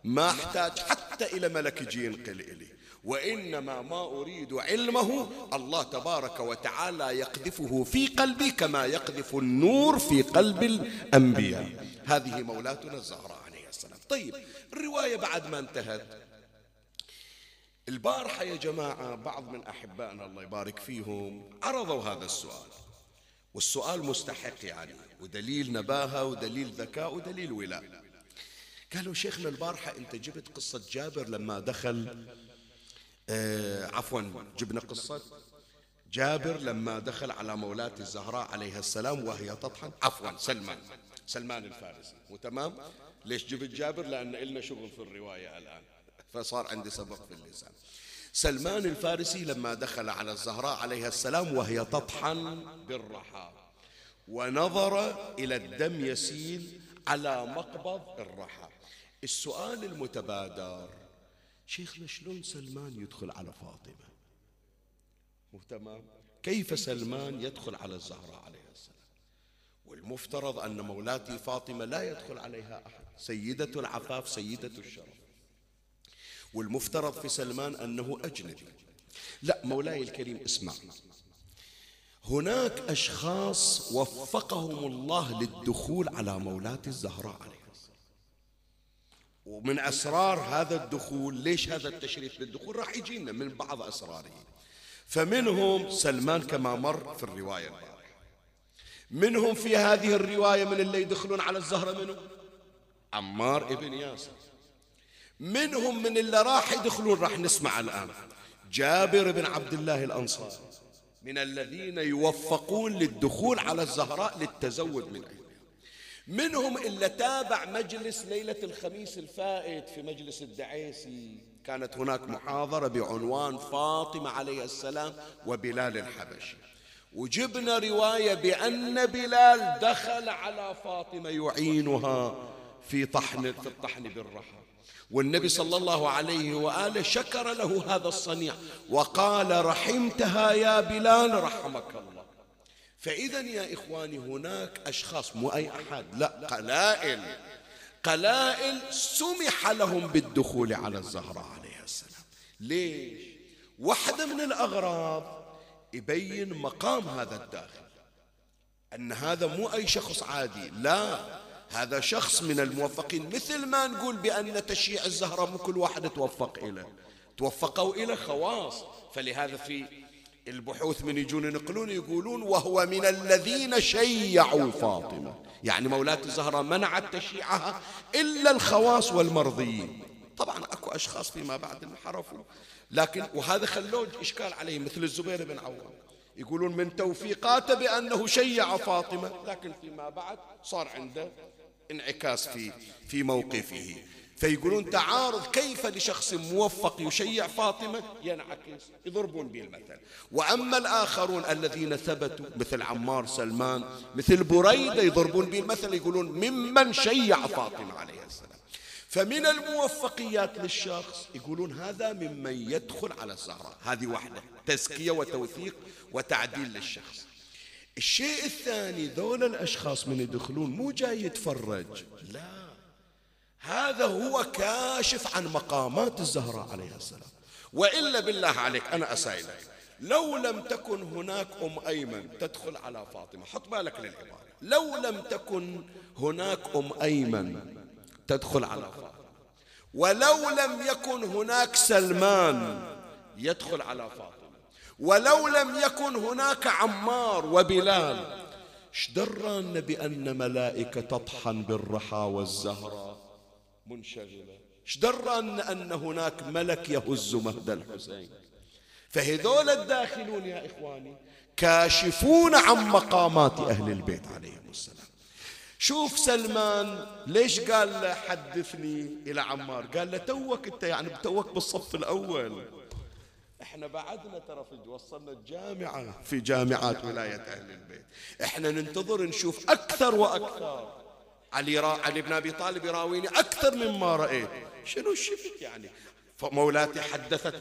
ما أحتاج حتى إلى ملك يجي ينقل إلي وإنما ما أريد علمه الله تبارك وتعالى يقذفه في قلبي كما يقذف النور في قلب الأنبياء. هذه مولاتنا الزهراء عليه السلام. طيب الرواية بعد ما انتهت البارحة يا جماعة بعض من أحبائنا الله يبارك فيهم عرضوا هذا السؤال. والسؤال مستحق يعني ودليل نباهة ودليل ذكاء ودليل ولاء. قالوا شيخنا البارحة أنت جبت قصة جابر لما دخل آه عفوا جبنا قصة جابر لما دخل على مولاة الزهراء عليها السلام وهي تطحن. عفوا سلمان سلمان الفارسي. وتمام؟ ليش جبت جابر؟ لأن إلنا شغل في الرواية الآن. فصار عندي سبق في اللسان. سلمان الفارسي لما دخل على الزهراء عليها السلام وهي تطحن بالرحى ونظر إلى الدم يسيل على مقبض الرحى. السؤال المتبادر شيخنا شلون سلمان يدخل على فاطمة؟ مو تمام؟ كيف سلمان يدخل على الزهراء عليها السلام؟ والمفترض أن مولاتي فاطمة لا يدخل عليها أحد. سيدة العفاف سيدة الشرف. والمفترض في سلمان أنه أجنبي. لا مولاي الكريم اسمع. هناك أشخاص وفقهم الله للدخول على مولاة الزهراء عليه ومن أسرار هذا الدخول ليش هذا التشريف للدخول راح يجينا من بعض أسراره. فمنهم سلمان كما مر في الرواية البارحة. منهم في هذه الرواية من اللي يدخلون على الزهرة منه عمار ابن ياسر. منهم من اللي راح يدخلون راح نسمع الآن. جابر بن عبد الله الأنصاري. من الذين يوفقون للدخول على الزهراء للتزود من أيها منهم اللي تابع مجلس ليلة الخميس الفائت في مجلس الدعيسي. كانت هناك محاضرة بعنوان فاطمة عليه السلام وبلال الحبشي. وجبنا رواية بأن بلال دخل على فاطمة يعينها في طحن في الطحن بالرحى والنبي صلى الله عليه وآله شكر له هذا الصنيع وقال رحمتها يا بلال رحمك الله. فاذا يا إخواني هناك أشخاص مو أي أحد لا قلائل قلائل سمح لهم بالدخول على الزهراء عليها السلام. ليش؟ واحدة من الاغراض يبين مقام هذا الداخل أن هذا مو أي شخص عادي لا. هذا شخص من الموفقين مثل ما نقول بأن تشييع الزهرة مو كل واحد توفق إليه. توفقوا إلى خواص. فلهذا في البحوث من يجون ينقلون يقولون وهو من الذين شيعوا فاطمة. يعني مولاة الزهراء منعت تشييعها إلا الخواص والمرضيين. طبعا أكو أشخاص فيما بعد انحرفوا. لكن وهذا خلوه إشكال عليه مثل الزبير بن عوام. يقولون من توفيقاته بأنه شيع فاطمة لكن فيما بعد صار عنده انعكاس في في موقفه. فيقولون تعارض كيف لشخص موفق يشيع فاطمة؟ ينعكس يضربون به المثل. وأما الآخرون الذين ثبتوا مثل عمار سلمان مثل بريدة يضربون به المثل يقولون ممن شيع فاطمة عليه السلام. فمن الموفقيات للشخص يقولون هذا ممن يدخل على الزهراء. هذه واحدة تزكية وتوثيق وتعديل للشخص. الشيء الثاني ذول الأشخاص من يدخلون مو جاي يتفرج. لا. هذا هو كاشف عن مقامات الزهراء عليها السلام. وإلا بالله عليك أنا أسائلك لو لم تكن هناك أم أيمن تدخل على فاطمة حط بالك للعبارة. لو لم تكن هناك أم أيمن تدخل على فاطمة. ولو لم يكن هناك سلمان يدخل على فاطمة. ولو لم يكن هناك عمار وبلال اشدران بأن ملائكة تطحن بالرحى والزهرة. منشغلة. اشدران أن هناك ملك يهز مهد الحسين. فهذول الداخلون يا إخواني كاشفون عن مقامات أهل البيت عليهم السلام. شوف سلمان ليش قال له حدثني إلى عمار؟ قال له توك أنت يعني توك بالصف الأول. إحنا بعدنا ترى في وصلنا الجامعة في جامعات ولاية أهل البيت. إحنا ننتظر نشوف أكثر وأكثر. علي, را... علي بن أبي طالب يراويني أكثر مما رأيت. شنو شفت يعني؟ فمولاتي حدثت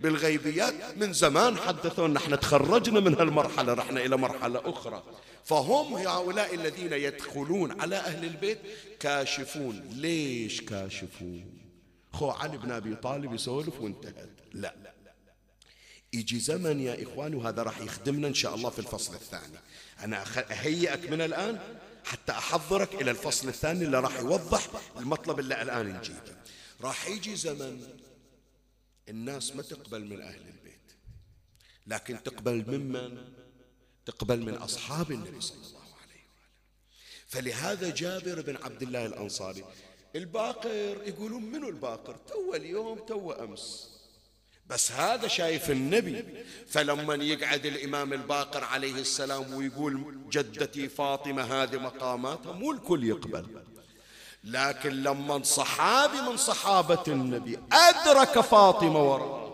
بالغيبيات. من زمان حدثونا إحنا تخرجنا من هالمرحلة رحنا إلى مرحلة أخرى. فهم هؤلاء الذين يدخلون على أهل البيت كاشفون. ليش كاشفون؟ خو علي بن أبي طالب يسولف وانتهت. لا. يجي زمن يا إخواني وهذا راح يخدمنا إن شاء الله في الفصل الثاني. أنا أهيئك من الآن حتى أحضرك إلى الفصل الثاني اللي راح يوضح المطلب اللي الآن نجيبه. راح يجي زمن الناس ما تقبل من أهل البيت لكن تقبل ممن؟ تقبل من أصحاب النبي صلى الله عليه وآله فلهذا جابر بن عبد الله الأنصاري الباقر يقولون منو الباقر؟ تو اليوم تو أمس. بس هذا شايف النبي. فلما يقعد الإمام الباقر عليه السلام ويقول جدتي فاطمة هذه مقاماتها مو الكل يقبل. لكن لما صحابي من صحابة النبي أدرك فاطمة وراء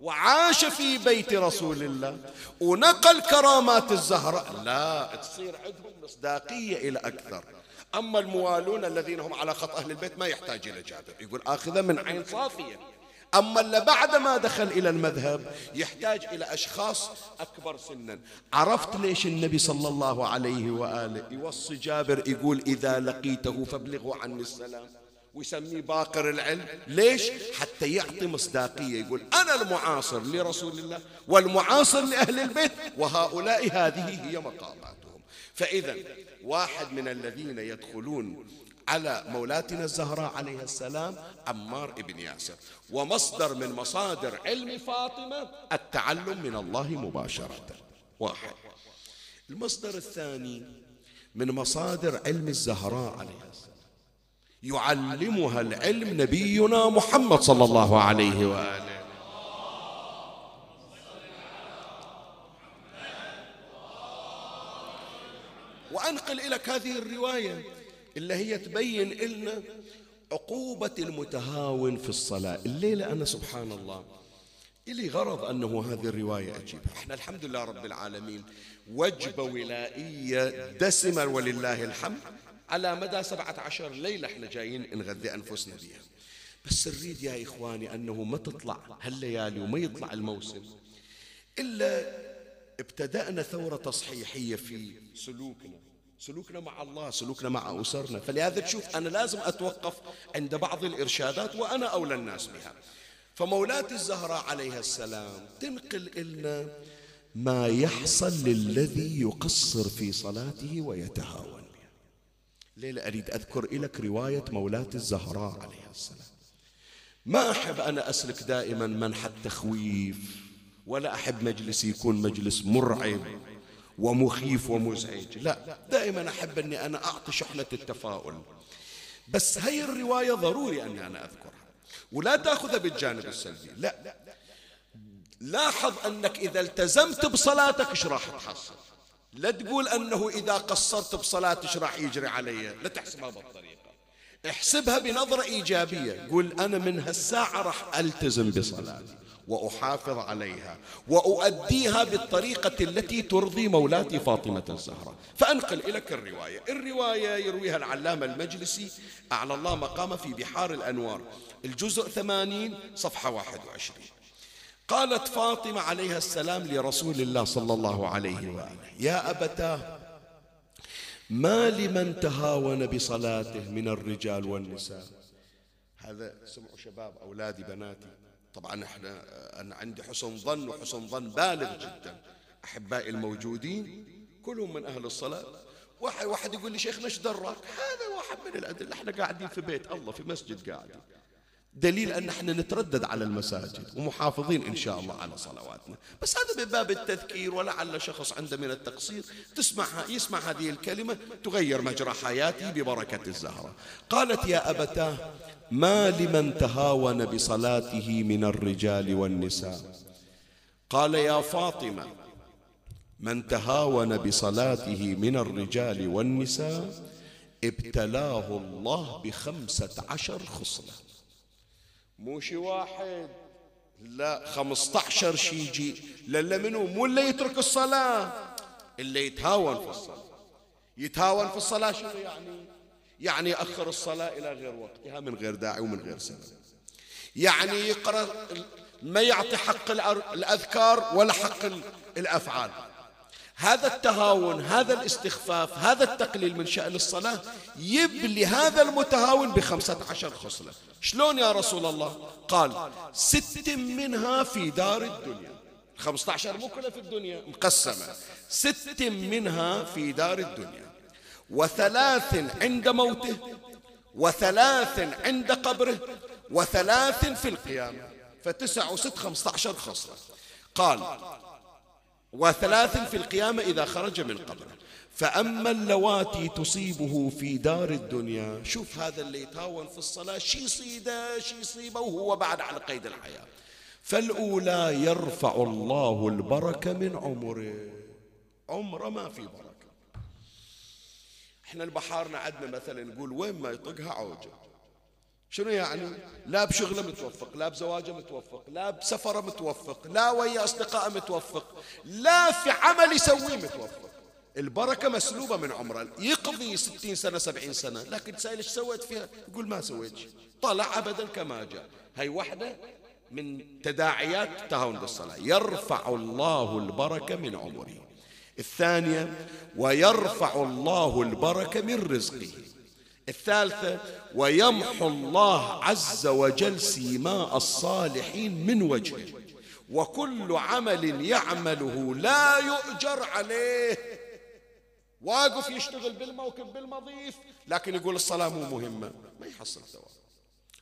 وعاش في بيت رسول الله ونقل كرامات الزهراء لا تصير عندهم مصداقية إلى أكثر. أما الموالون الذين هم على خط أهل البيت ما يحتاج إلى جابر. يقول آخذه من عين صافية. أما اللي بعد ما دخل إلى المذهب يحتاج إلى أشخاص أكبر سنا. عرفت ليش النبي صلى الله عليه وآله يوصي جابر يقول إذا لقيته فابلغه عني السلام. ويسميه باقر العلم. ليش؟ حتى يعطي مصداقية. يقول أنا المعاصر لرسول الله والمعاصر لأهل البيت وهؤلاء هذه هي مقاماتهم. فإذا واحد من الذين يدخلون على مولاتنا الزهراء عليها السلام عمار بن ياسر. ومصدر من مصادر علم فاطمة التعلم من الله مباشرة. واحد. المصدر الثاني من مصادر علم الزهراء عليها السلام. يعلمها العلم نبينا محمد صلى الله عليه وآله. وأنقل لك هذه الرواية. اللي هي تبين لنا عقوبة المتهاون في الصلاة. الليلة أنا سبحان الله إلي غرض أنه هذه الرواية أجيبها. إحنا الحمد لله رب العالمين. وجبة ولائية دسمة ولله الحمد. على مدى سبعة عشر ليلة إحنا جايين نغذي أنفسنا بها بس نريد يا إخواني أنه ما تطلع هالليالي وما يطلع الموسم. إلا ابتدأنا ثورة تصحيحية في سلوكنا. سلوكنا مع الله سلوكنا مع أسرنا. فلهذا تشوف أنا لازم أتوقف عند بعض الإرشادات وأنا أولى الناس بها. فمولات الزهراء عليها السلام تنقل لنا ما يحصل للذي يقصر في صلاته ويتهاون ليلة أريد أذكر لك رواية مولات الزهراء عليها السلام. ما أحب أنا أسلك دائما منحى التخويف ولا أحب مجلسي يكون مجلس مرعب. ومخيف ومزعج. لا دائما أحب أني أنا أعطي شحنة التفاؤل. بس هي الرواية ضروري أني أنا أذكرها. ولا تأخذها بالجانب السلبي. لا. لاحظ أنك إذا التزمت بصلاتك إيش راح تحصل؟ لا تقول أنه إذا قصرت بصلاتي إيش راح يجري علي. لا تحسبها بالطريقة. احسبها بنظرة إيجابية. قول أنا من هالساعة راح ألتزم بصلاتي. وأحافظ عليها وأؤديها بالطريقة التي ترضي مولاتي فاطمة الزهراء. فأنقل إليك الرواية. الرواية يرويها العلامة المجلسي. أعلى الله مقامه في بحار الأنوار. الجزء ثمانين صفحة واحد وعشرين. قالت فاطمة عليها السلام لرسول الله صلى الله عليه وآله. يا أبتاه ما لمن تهاون بصلاته من الرجال والنساء؟ هذا سمعوا شباب أولادي بناتي. طبعا إحنا أنا عندي حسن ظن وحسن ظن بالغ جدا. أحبائي الموجودين كلهم من أهل الصلاة. واحد واحد يقول لي شيخنا إيش دراك هذا واحد من الأدلة. إحنا قاعدين في بيت الله في مسجد قاعدين. دليل أن إحنا نتردد على المساجد ومحافظين إن شاء الله على صلواتنا. بس هذا من باب التذكير ولعل شخص عنده من التقصير تسمعها يسمع هذه الكلمة تغير مجرى حياته ببركة الزهرة. قالت يا أبتاه ما لمن تهاون بصلاته من الرجال والنساء؟ قال يا فاطمة من تهاون بصلاته من الرجال والنساء ابتلاه الله بخمسة عشر خصلة مو شي واحد. لا خمسة عشر شي يجي. للا منو؟ مو اللي يترك الصلاة. اللي يتهاون في الصلاة. يتهاون في الصلاة شنو يعني؟ يعني يأخر الصلاة إلى غير وقتها من غير داعي ومن غير سبب. يعني يقرأ ما يعطي حق الأذكار ولا حق الأفعال. هذا التهاون هذا الاستخفاف هذا التقليل من شأن الصلاة يبلي هذا المتهاون بخمسة عشر خصلة. شلون يا رسول الله؟ قال ست منها في دار الدنيا. خمسة عشر مو كلها في الدنيا مقسمة. ست منها في دار الدنيا. وثلاث عند موته وثلاث عند قبره وثلاث في القيامة. فتسع وست خمسة عشر خصلة. قال وثلاث في القيامة إذا خرج من قبره. فأما اللواتي تصيبه في دار الدنيا شوف هذا اللي يتهاون في الصلاة شي يصيده شي يصيبه وهو بعد على قيد الحياة. فالأولى يرفع الله البركة من عمره. عمره ما في بركة. إحنا البحارنا عندنا مثلا نقول وين ما يطقها عوجة. شنو يعني؟ لا بشغله متوفق لا بزواجه متوفق لا بسفره متوفق لا ويا أصدقائه متوفق لا في عمل يسويه متوفق. البركة مسلوبة من عمره يقضي ستين سنة سبعين سنة لكن تسأل إيش سويت فيها؟ يقول ما سويت طلع أبدا كما جاء. هاي واحدة من تداعيات التهاون بالصلاة يرفع الله البركة من عمره. الثانية ويرفع الله البركة من رزقه. الثالثة ويمحو الله عز وجل سيماء الصالحين من وجهه. وكل عمل يعمله لا يؤجر عليه. واقف يشتغل بالموكب بالمضيف لكن يقول الصلاة مو مهمة. ما يحصل ثواب.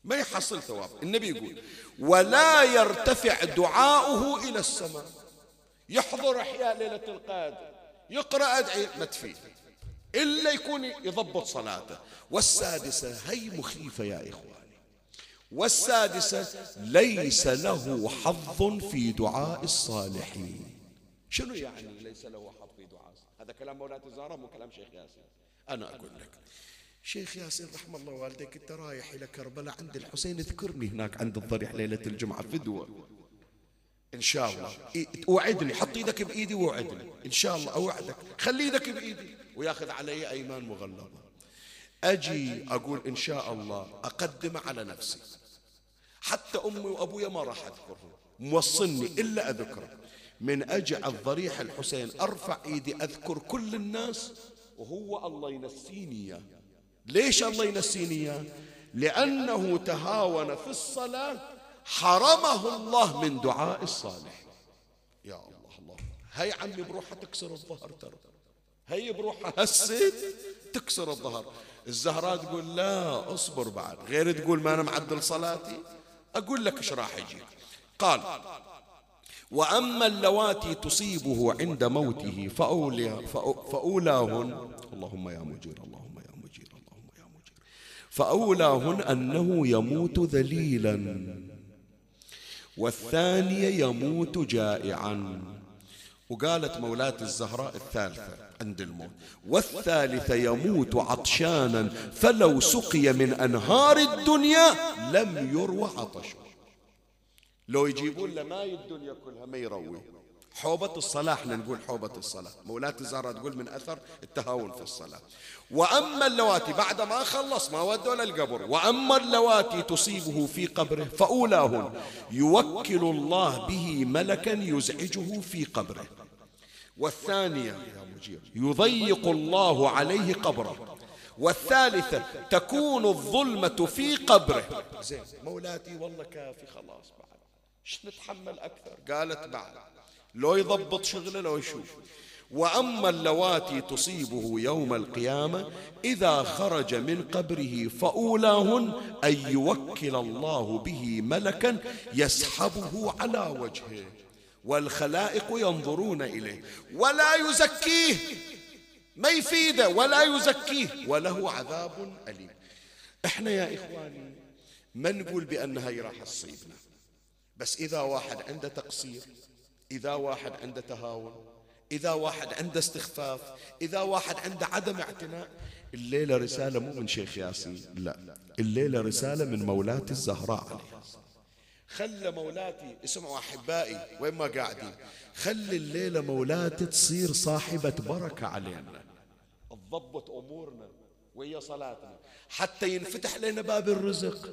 ما يحصل ثواب. النبي يقول ولا يرتفع دعاؤه إلى السماء. يحضر إحياء ليلة القادر يقرأ أدعي ما تفيد. إلا يكون يضبط صلاته. والسادسة هي مخيفة يا إخواني. والسادسة ليس له حظ في دعاء الصالحين. شنو يعني ليس له حظ في دعاء؟ هذا كلام مولاة الزهراء مو كلام شيخ ياسين أنا أقول لك شيخ ياسين رحم الله والديك أنت رايح إلى كربلاء عند الحسين اذكرني هناك عند الضريح ليلة الجمعة فدوه إن شاء الله. اوعدني حط إيدك بإيدي ووعدني. إن شاء الله أوعدك. خلي إيدك بإيدي. وياخذ علي أيمان مغلظه أجي أقول إن شاء الله أقدم على نفسي. حتى أمي وأبويا ما راح اذكرهم موصلني إلا أذكره. من أجي على الضريح الحسين أرفع إيدي أذكر كل الناس وهو الله ينسيني إياه. ليش الله ينسيني إياه؟ لأنه تهاون في الصلاة حرمه الله من دعاء الصالح. يا الله الله. هي عمي بروحها تكسر الظهر ترى. هي بروحها هسه تكسر الظهر. الزهراء تقول لا اصبر بعد. غير تقول ما أنا معدل صلاتي أقول لك إيش راح يجي. قال وأما اللواتي تصيبه عند موته فأولي فأولاهن اللهم يا مجير اللهم يا مجير اللهم يا مجير. فأولاهن أنه يموت ذليلا والثانية يموت جائعا. وقالت مولاة الزهراء الثالثة عند الموت والثالثة يموت عطشانا فلو سقي من أنهار الدنيا لم يروى عطشه لو يجيبون له الدنيا كلها ما يروي. حوبة الصلاة إحنا نقول حوبة الصلاة مولاة الزهراء تقول من أثر التهاون في الصلاة. وأما اللواتي بعد ما خلص ما ودوا للقبر وأما اللواتي تصيبه في قبره فأولاهن يوكل الله به ملكا يزعجه في قبره. والثانية يضيق الله عليه قبره. والثالثة تكون الظلمة في قبره. زين مولاتي والله كافي خلاص بعد. إيش نتحمل أكثر؟ قالت بعد. لو يضبط شغله لو يشوف. وأما اللواتي تصيبه يوم القيامة إذا خرج من قبره فأولاهن أن يوكل الله به ملكا يسحبه على وجهه. والخلائق ينظرون إليه. ولا يزكيه. ما يفيده. ولا يزكيه. وله عذاب أليم. إحنا يا إخواني ما نقول بأنها هي راح تصيبنا. بس إذا واحد عنده تقصير إذا واحد عنده تهاون إذا واحد عنده استخفاف إذا واحد عنده عدم اعتناء. الليلة رسالة مو من شيخ ياسين لا. الليلة رسالة من مولاتي الزهراء عليها. خلى مولاتي اسمعوا أحبائي وين ما قاعدين. خلي الليلة مولاتي تصير صاحبة بركة علينا. تضبط أمورنا وهي صلاتنا. حتى ينفتح لنا باب الرزق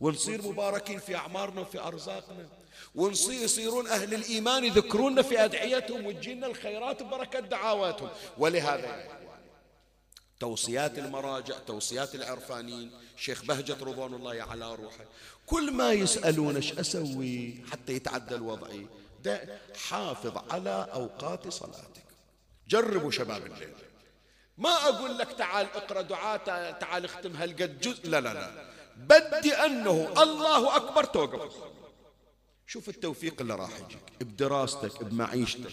ونصير مباركين في أعمارنا وفي أرزاقنا. ونصير يصيرون أهل الإيمان يذكروننا في أدعيتهم وتجينا الخيرات ببركة دعواتهم ولهذا توصيات المراجع توصيات العرفانيين شيخ بهجة رضوان الله على روحه كل ما يسألون إيش أسوي حتى يتعدل وضعي. ده حافظ على أوقات صلاتك. جربوا شباب الليل. ما أقول لك تعال اقرأ دعاء تعال اختم هالقد جزء. لا لا لا. بدي أنه الله أكبر توقف. شوف التوفيق اللي راح يجيك بدراستك بمعيشتك.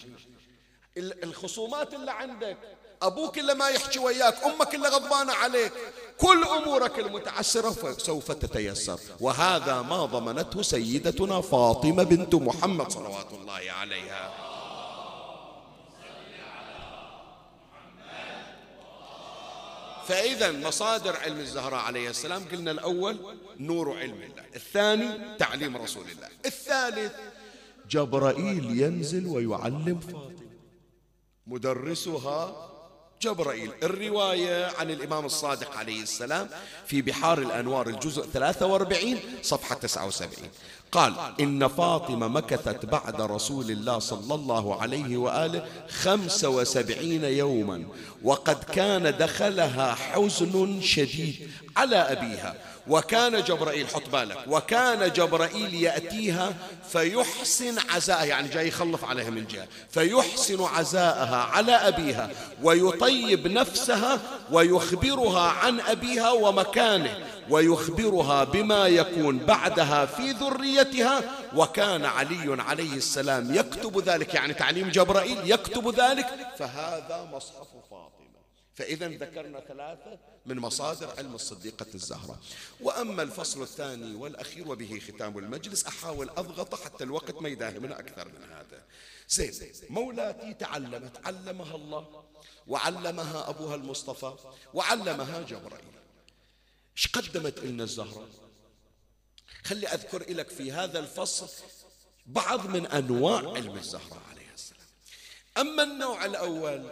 الخصومات اللي عندك. أبوك اللي ما يحكي وياك أمك اللي غضبانة عليك. كل أمورك المتعسرة سوف تتيسر. وهذا ما ضمنته سيدتنا فاطمة بنت محمد صلوات الله عليها. فإذا مصادر علم الزهراء عليه السلام قلنا الأول نور علم الله الثاني تعليم رسول الله الثالث جبرائيل ينزل ويعلم فاطمة. مدرسها جبرائيل. الرواية عن الإمام الصادق عليه السلام في بحار الأنوار الجزء 43 صفحة 79 قال إن فاطمة مكثت بعد رسول الله صلى الله عليه وآله خمس وسبعين يوما وقد كان دخلها حزن شديد على أبيها. وكان جبرائيل حط بالك وكان جبرائيل يأتيها فيحسن عزاءها يعني جاي يخلف عليها من جهة فيحسن عزاءها على أبيها ويطيب نفسها ويخبرها عن أبيها ومكانه ويخبرها بما يكون بعدها في ذريتها وكان علي عليه السلام يكتب ذلك يعني تعليم جبرائيل يكتب ذلك فهذا مصحف فاطمة. فإذا ذكرنا ثلاثة من مصادر علم الصديقة الزهراء وأما الفصل الثاني والأخير وبه ختام المجلس أحاول أضغط حتى الوقت ما يداهمنا أكثر من هذا. زين مولاتي تعلمت علمها الله وعلمها أبوها المصطفى وعلمها جبرائيل. إيش قدمت لنا الزهرة؟ خلي أذكر لك في هذا الفصل بعض من أنواع علم الزهراء عليه السلام. أما النوع الأول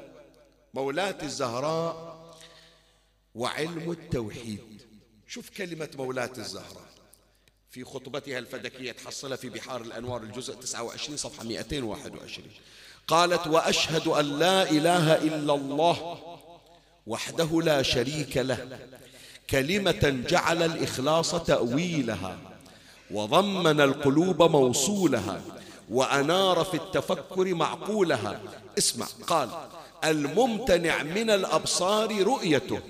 مولاة الزهراء وعلم التوحيد. شوف كلمة مولاة الزهراء في خطبتها الفدكية تحصلها في بحار الأنوار الجزء 29 صفحة 221 قالت وأشهد أن لا إله إلا الله وحده لا شريك له. كلمة جعل الإخلاص تأويلها وضمن القلوب موصولها وأنار في التفكر معقولها. اسمع قال الممتنع من الأبصار رؤيته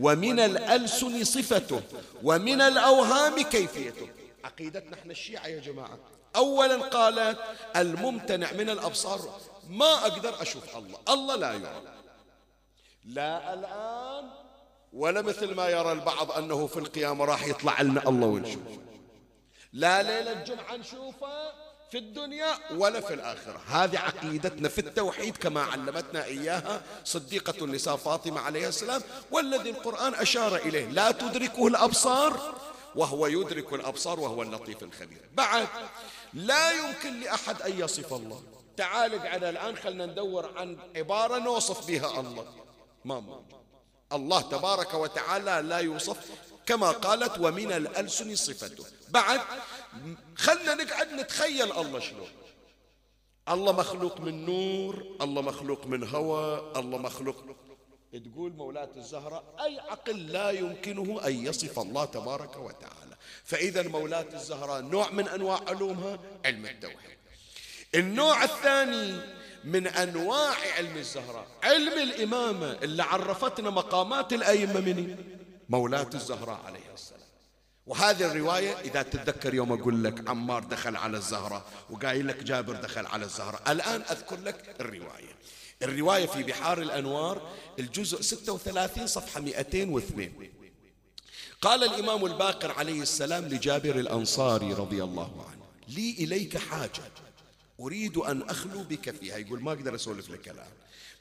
ومن الألسن صفته ومن الأوهام كيفيته. عقيدتنا إحنا الشيعة يا جماعة. أولا قالت الممتنع من الأبصار ما أقدر أشوف الله الله لا يرى. لا الآن ولا مثل ما يرى البعض أنه في القيامة راح يطلع لنا الله ونشوف. لا ليلة الجمعة نشوفه في الدنيا ولا في الآخرة. هذه عقيدتنا في التوحيد كما علمتنا إياها صديقة النساء فاطمة عليه السلام والذي القرآن أشار إليه لا تدركه الأبصار وهو يدرك الأبصار وهو اللطيف الخبير. بعد لا يمكن لأحد أن يصف الله. تعال اقعد الآن خلنا ندور عن عبارة نوصف بها الله. ما الله تبارك وتعالى لا يوصف كما قالت ومن الألسن صفته. بعد خلنا نقعد نتخيل الله شلون. الله مخلوق من نور الله مخلوق من هواء الله مخلوق. تقول مولاة الزهراء أي عقل لا يمكنه أن يصف الله تبارك وتعالى. فإذا مولاة الزهراء نوع من أنواع علومها علم التوحيد النوع الثاني من أنواع علم الزهراء علم الإمامة اللي عرفتنا مقامات الأئمة من مولاة الزهراء عليه السلام. وهذه الرواية إذا تتذكر يوم أقول لك عمار دخل على الزهرة وقايل لك جابر دخل على الزهرة. الآن أذكر لك الرواية. الرواية في بحار الأنوار الجزء 36 صفحة 202 قال الإمام الباقر عليه السلام لجابر الأنصاري رضي الله عنه لي إليك حاجة أريد أن أخلو بك فيها. يقول ما أقدر أسولف لك الآن.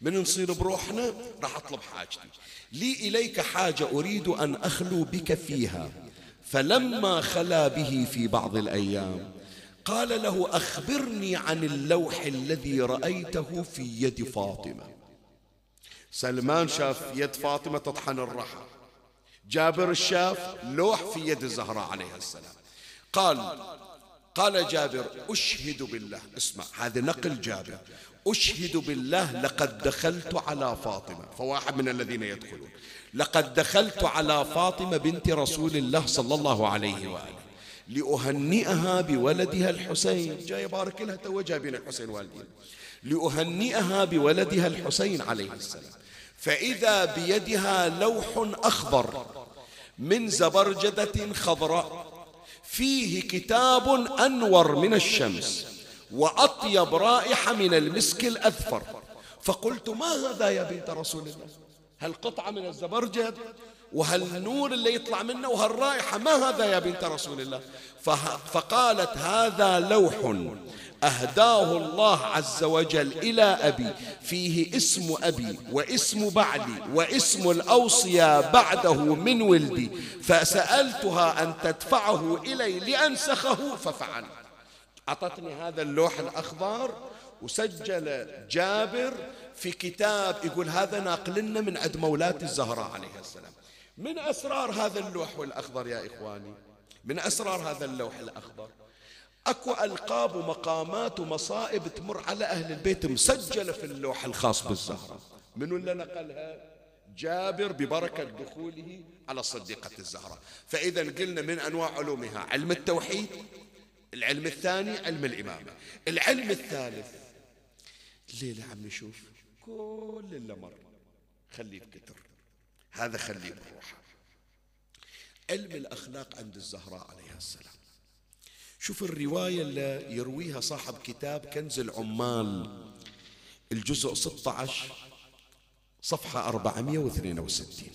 من نصير بروحنا راح أطلب حاجتي. لي إليك حاجة أريد أن أخلو بك فيها. فلما خلا به في بعض الأيام قال له أخبرني عن اللوح الذي رأيته في يد فاطمة. سلمان شاف يد فاطمة تطحن الرحى. جابر شاف لوح في يد الزهراء عليه السلام. قال قال جابر أشهد بالله. اسمع هذا نقل جابر. أشهد بالله لقد دخلت على فاطمة. فواحد من الذين يدخلون. لقد دخلت على فاطمة بنت رسول الله صلى الله عليه وآله. لأهنئها بولدها الحسين. جاي بارك لها تو جايبين الحسين والدين لأهنئها بولدها الحسين عليه السلام. فإذا بيدها لوح أخضر من زبرجدة خضراء. فيه كتاب أنور من الشمس وأطيب رائحة من المسك الأذفر. فقلت ما هذا يا بنت رسول الله؟ هالقطعة من الزبرجد؟ وهالنور اللي يطلع منه؟ وهالرائحة ما هذا يا بنت رسول الله؟ فقالت هذا لوح. أهداه الله عز وجل إلى أبي. فيه اسم أبي واسم بعلي واسم الأوصياء بعده من ولدي. فسألتها أن تدفعه إلي لأنسخه ففعل. أعطتني هذا اللوح الأخضر وسجل جابر في كتاب يقول هذا ناقلنا من عند مولاة الزهراء عليه السلام. من أسرار هذا اللوح الأخضر يا إخواني؟ من أسرار هذا اللوح الأخضر. أكو ألقاب ومقامات ومصائب تمر على أهل البيت مسجلة في اللوح الخاص بالزهراء منو اللي نقلها؟ جابر ببركة دخوله على صديقة الزهراء فإذا قلنا من أنواع علومها علم التوحيد العلم الثاني علم الإمامة. العلم الثالث الليلة عم نشوف كل اللي مر. خليه بكتر. هذا خليه بروحه علم الأخلاق عند الزهراء عليها السلام. شوف الرواية اللي يرويها صاحب كتاب كنز العمال الجزء 16 صفحة 462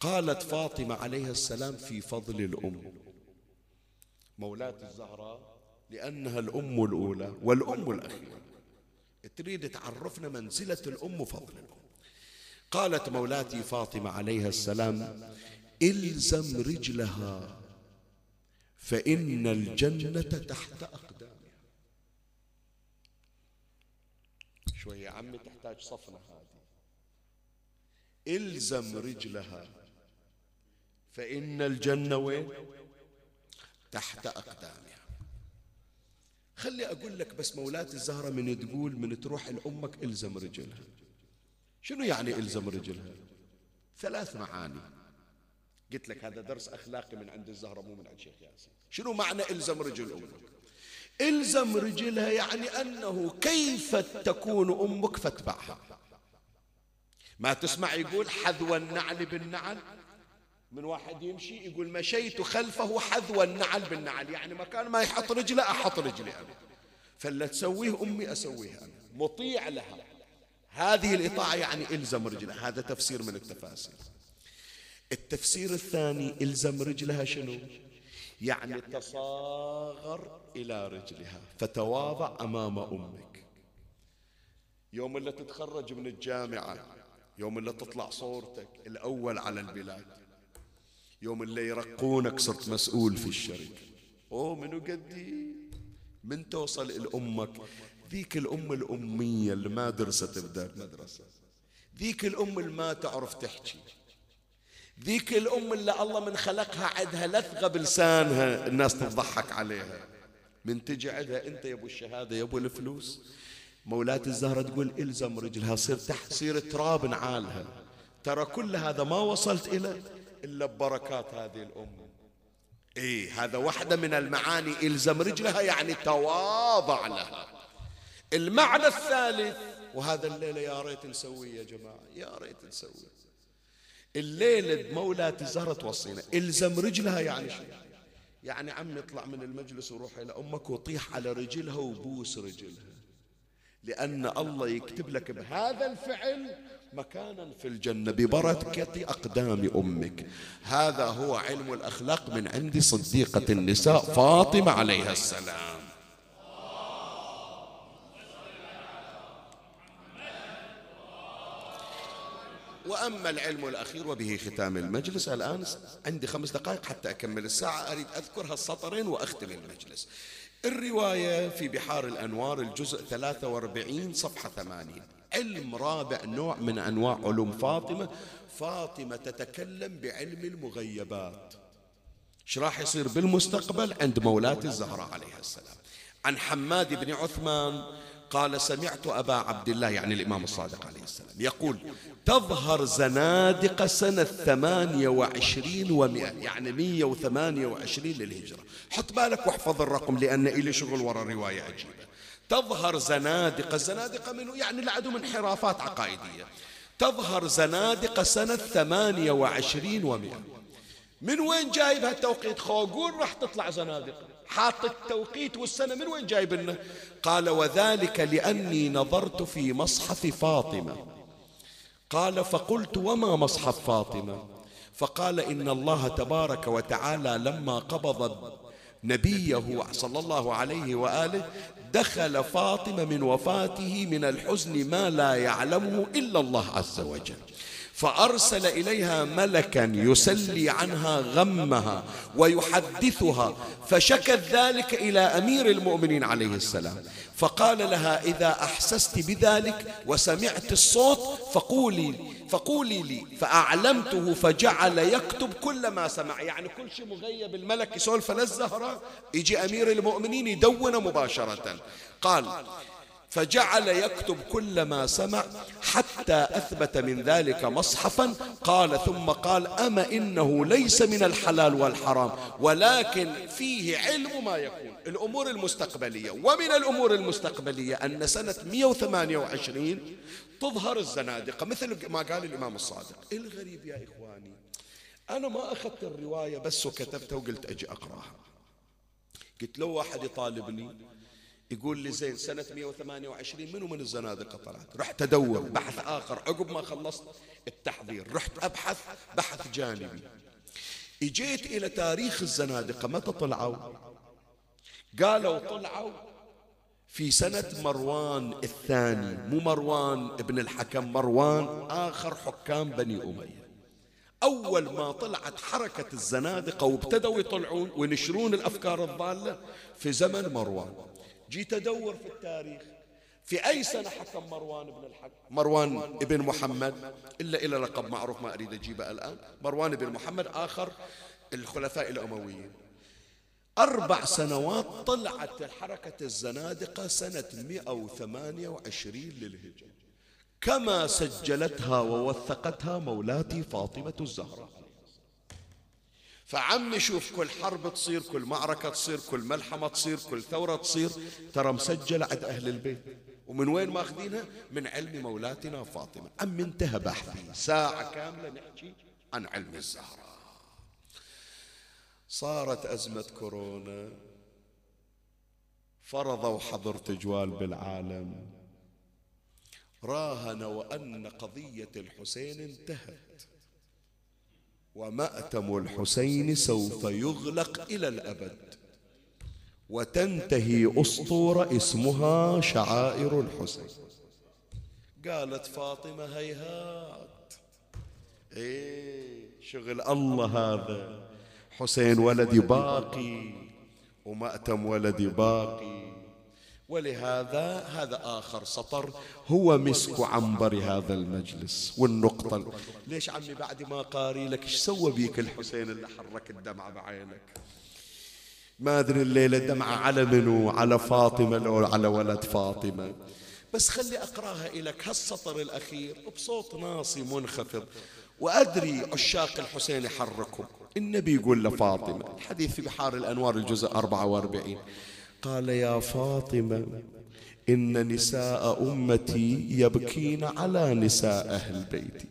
قالت فاطمة عليها السلام في فضل الأم. مولاة الزهراء لأنها الأم الأولى والأم الأخيرة. تريد تعرفنا منزلة الأم وفضل الأم قالت مولاتي فاطمة عليها السلام إلزم رجلها فإن الجنة تحت أقدامها. شوية يا عمي تحتاج صفنة هذه. إلزم رجلها. فإن الجنة وين؟ تحت أقدامها. خلي أقول لك بس مولاة الزهرة من تقول من تروح لأمك إلزم رجلها. شنو يعني إلزم رجلها؟ ثلاث معاني. قلت لك هذا درس أخلاقي من عند الزهرة مو من عند شيخ ياسين. شنو معنى إلزم رجل أمك؟ إلزم رجلها؟ يعني أنه كيف تكون أمك فاتبعها؟ ما تسمع يقول حذو النعل بالنعل؟ من واحد يمشي يقول مشيت خلفه حذو النعل بالنعل. يعني مكان ما يحط رجله أحط رجلي أنا. فلا تسويه أمي أسويه أنا. مطيع لها. هذه الإطاعة يعني إلزم رجلها. هذا تفسير من التفاسير. التفسير الثاني إلزم رجلها شنو؟ يعني تصاغر إلى رجلها فتواضع أمام أمك. يوم اللي تتخرج من الجامعة يوم اللي تطلع صورتك الأول على البلاد يوم اللي يرقونك صرت مسؤول في الشركة. أوه منو قدي؟ من توصل لأمك. ذيك الأم الأمية اللي ما درست تبدأ مدرسة. ذيك الأم اللي ما تعرف تحكي. ذيك الأم اللي الله من خلقها عندها لثغة بلسانها الناس تضحك عليها. من تجي عندها أنت يا أبو الشهادة يا أبو الفلوس. مولاة الزهرة تقول إلزم رجلها صير تحت تراب نعالها. ترى كل هذا ما وصلت إلى إلا ببركات هذه الأم. إيه هذا واحدة من المعاني. إلزم رجلها يعني تواضع لها. المعنى الثالث وهذا الليلة يا ريت نسويه يا جماعة. يا ريت نسويه. الليلة مولاة الزهرة توصينا إلزم رجلها يعني شو يعني عمي اطلع من المجلس وروح إلى أمك وطيح على رجلها وبوس رجلها. لأن الله يكتب لك بهذا الفعل مكانا في الجنة. ببركة أقدام أمك. هذا هو علم الأخلاق من عند صديقة النساء فاطمة عليها السلام. وأما العلم الأخير وبه ختام المجلس الآن عندي خمس دقائق حتى أكمل الساعة أريد أذكر هالسطرين وأختم المجلس. الرواية في بحار الأنوار الجزء 43 صفحة 80 علم رابع نوع من أنواع علوم فاطمة. فاطمة تتكلم بعلم المغيبات. إيش راح يصير بالمستقبل؟ عند مولاة الزهراء عليها السلام. عن حماد بن عثمان قال سمعت أبا عبد الله يعني الإمام الصادق عليه السلام يقول تظهر زنادق سنة ثمانية وعشرين ومئة يعني مية وثمانية وعشرين للهجرة. حط بالك واحفظ الرقم لأن إلي شغل وراء الرواية عجيبة. تظهر زنادق الزنادقة منه يعني لعدهم انحرافات عقائدية. تظهر زنادق سنة ثمانية وعشرين ومئة. من وين جايب هالتوقيت خوقول راح تطلع زنادقة حاط التوقيت والسنة من وين جايب لنا قال وذلك لأني نظرت في مصحف فاطمة. قال فقلت وما مصحف فاطمة؟ فقال إن الله تبارك وتعالى لما قبض نبيه صلى الله عليه وآله دخل فاطمة من وفاته من الحزن ما لا يعلمه إلا الله عز وجل. فأرسل إليها ملكا يسلي عنها غمها ويحدثها فشكت ذلك إلى أمير المؤمنين عليه السلام. فقال لها إذا أحسست بذلك وسمعت الصوت فقولي فقولي لي. فأعلمته فجعل يكتب كل ما سمع. يعني كل شيء مغيب الملك يسولف للزهرة يجي أمير المؤمنين يدون مباشرة. قال فجعل يكتب كل ما سمع حتى أثبت من ذلك مصحفا. قال ثم قال أما إنه ليس من الحلال والحرام ولكن فيه علم ما يكون. الأمور المستقبلية. ومن الأمور المستقبلية أن سنة 128 تظهر الزنادقة. مثل ما قال الإمام الصادق. الغريب يا إخواني أنا ما أخذت الرواية بس وكتبتها وقلت أجي أقرأها. قلت لو واحد يطالبني يقول لي زين سنة 128 منو من الزنادقة طلعت رحت أدور بحث آخر عقب ما خلصت التحضير رحت أبحث بحث جانبي. إجيت إلى تاريخ الزنادقة متى طلعوا؟ قالوا طلعوا في سنة مروان الثاني مو مروان ابن الحكم مروان آخر حكام بني أمية. أول ما طلعت حركة الزنادقة وابتدوا يطلعون وينشرون الأفكار الضالة في زمن مروان. جيت أدور في التاريخ. في أي سنة حكم مروان بن الحكم مروان ابن محمد. إلا إلى لقب معروف ما أريد أجيبه الآن. مروان بن محمد آخر الخلفاء الأمويين. أربع سنوات طلعت حركة الزنادقة سنة 128 للهجرة. كما سجلتها ووثقتها مولاتي فاطمة الزهراء. فعمي شوف كل حرب تصير كل معركة تصير كل ملحمة تصير كل ثورة تصير. ترى مسجلة عند أهل البيت. ومن وين ماخذينها؟ من علم مولاتنا فاطمة. عم انتهى بحثي. ساعة كاملة نحكي عن علم الزهراء صارت أزمة كورونا. فرضوا حظر تجوال بالعالم. راهنوا أن قضية الحسين انتهت. ومأتم الحسين سوف يغلق إلى الأبد. وتنتهي أسطورة اسمها شعائر الحسين. قالت فاطمة هيهات. إيه شغل الله هذا. حسين ولدي باقي ومأتم ولدي باقي. ولهذا هذا آخر سطر هو مسك عنبر هذا المجلس والنقطة ليش عمي بعد ما قاري لك إيش سوى بيك الحسين اللي حرك الدمعة بعينك؟ ما أدري الليلة دمعة على منو على فاطمة لو على ولد فاطمة. بس خلي أقراها إليك هالسطر الأخير بصوت ناصي منخفض. وأدري عشاق الحسين يحركهم النبي يقول لفاطمة الحديث في بحار الأنوار الجزء 44 قال يا فاطمة إن نساء أمتي يبكين على نساء أهل بيتي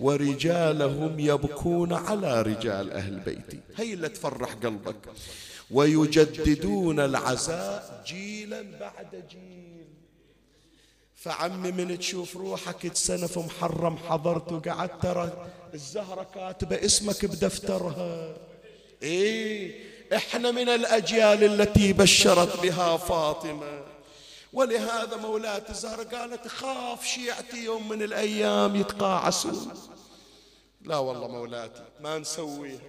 ورجالهم يبكون على رجال أهل بيتي. هي اللي تفرح قلبك. ويجددون العزاء جيلا بعد جيل. فعمي من تشوف روحك تسنف محرم حضرت وقعدت ترى الزهرة كاتبة اسمك بدفترها. إيه إحنا من الأجيال التي بشرت بها فاطمة. ولهذا مولاة الزهرة قالت خاف شيعتي يوم من الأيام يتقاعسون. لا والله مولاتي ما نسويها.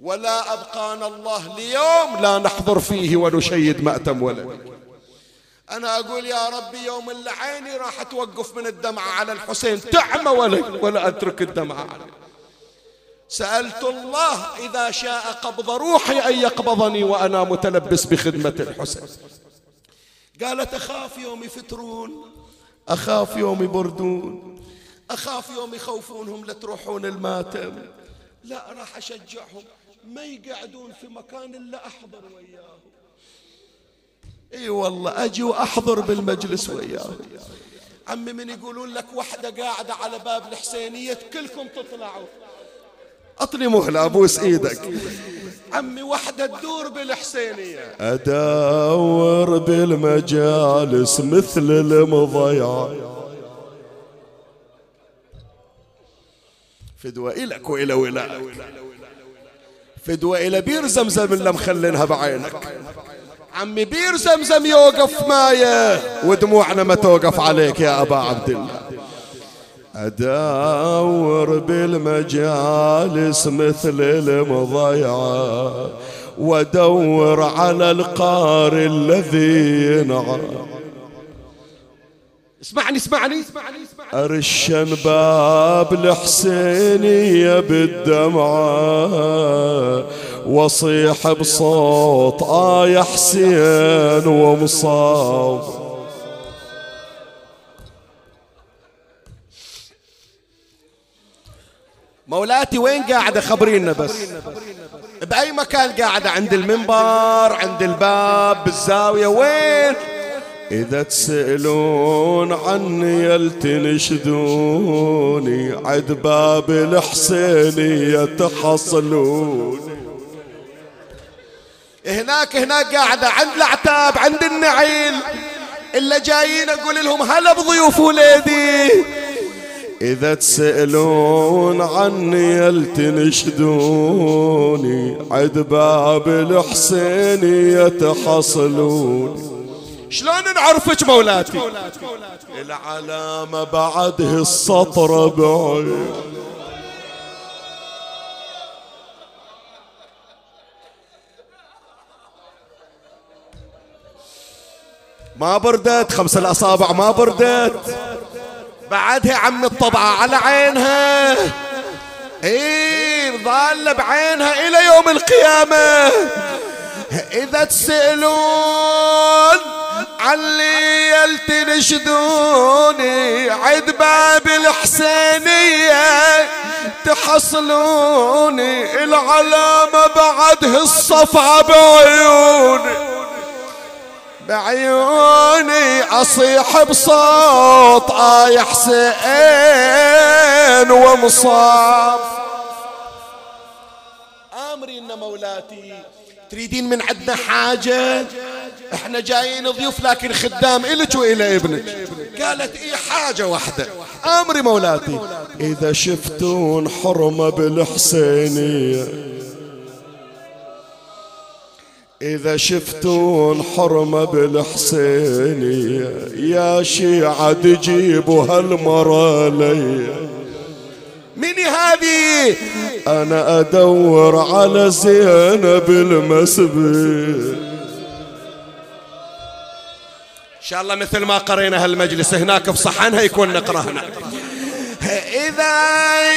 ولا أبقانا الله ليوم لا نحضر فيه ونشيد مأتم ولدي أنا أقول يا ربي يوم اللي عيني راح توقف من الدمعة على الحسين تعمى ولد ولا أترك الدمعة عليه. سألت الله إذا شاء قبض روحي أن يقبضني وأنا متلبس بخدمة الحسين. قالت أخاف يوم يفترون أخاف يوم يبردون أخاف يوم يخوفونهم لتروحون الماتم. لا راح أشجعهم ما يقعدون في مكان إلا أحضر وياهم. إي والله أجي وأحضر بالمجلس وياهم. عمي من يقولون لك وحدة قاعدة على باب الحسينية كلكم تطلعوا. اطلي مهله ابوس إيدك. عمي وحدة تدور بالحسينية. أدور بالمجالس مثل المضيع. فدوى إلك وإلى ولاك فدوى إلى بير زمزم اللي مخلينها بعينك. عمي بير زمزم يوقف مايه ودموعنا ما توقف عليك يا أبا عبد الله. أدور بالمجالس مثل المضيعة وأدور على القار الذي ينعى. اسمعني اسمعني. اسمعني أرشن باب الحسينية بالدمعة وصيح بصوت آه يا حسين ومصاب. مولاتي وين قاعدة خبرينا بس؟ بأي مكان قاعدة عند المنبر عند الباب بالزاوية وين؟ إذا تسألون عني يلتنشدوني عد باب الحسينية تحصلون. هناك هناك قاعدة عند العتاب عند النعيل إلا جايين أقول لهم هلا بضيوف ولادي إذا تسألون عني يلتنشدوني عد باب الحسينية تحصلون شلون نعرفك مولاتي؟ العلامة بعده السطر بعيد. ما بردت خمس الأصابع ما بردت. بعدها عم الطبعة على عينها. إيه ظل بعينها إلى يوم القيامة. إذا تسألون علي يلتنشدوني عد باب الحسينية تحصلوني العلامة بعده الصفعة بعيوني. بعيوني أصيح بصوت آه يا حسين ومصاب آمري إن مولاتي تريدين من عندنا حاجة؟ إحنا جايين ضيوف لكن خدام إلك وإلى ابنك. قالت اي حاجة واحدة. آمري مولاتي إذا شفتون حرمة بالحسينية إذا شفتون حرمة بالحسينية يا شيعة تجيبوا هالمرة لي. من هذه؟ أنا أدور على زينب المسبي إن شاء الله مثل ما قرينا هالمجلس هناك في صحنها يكون نقرأ هنا. إذا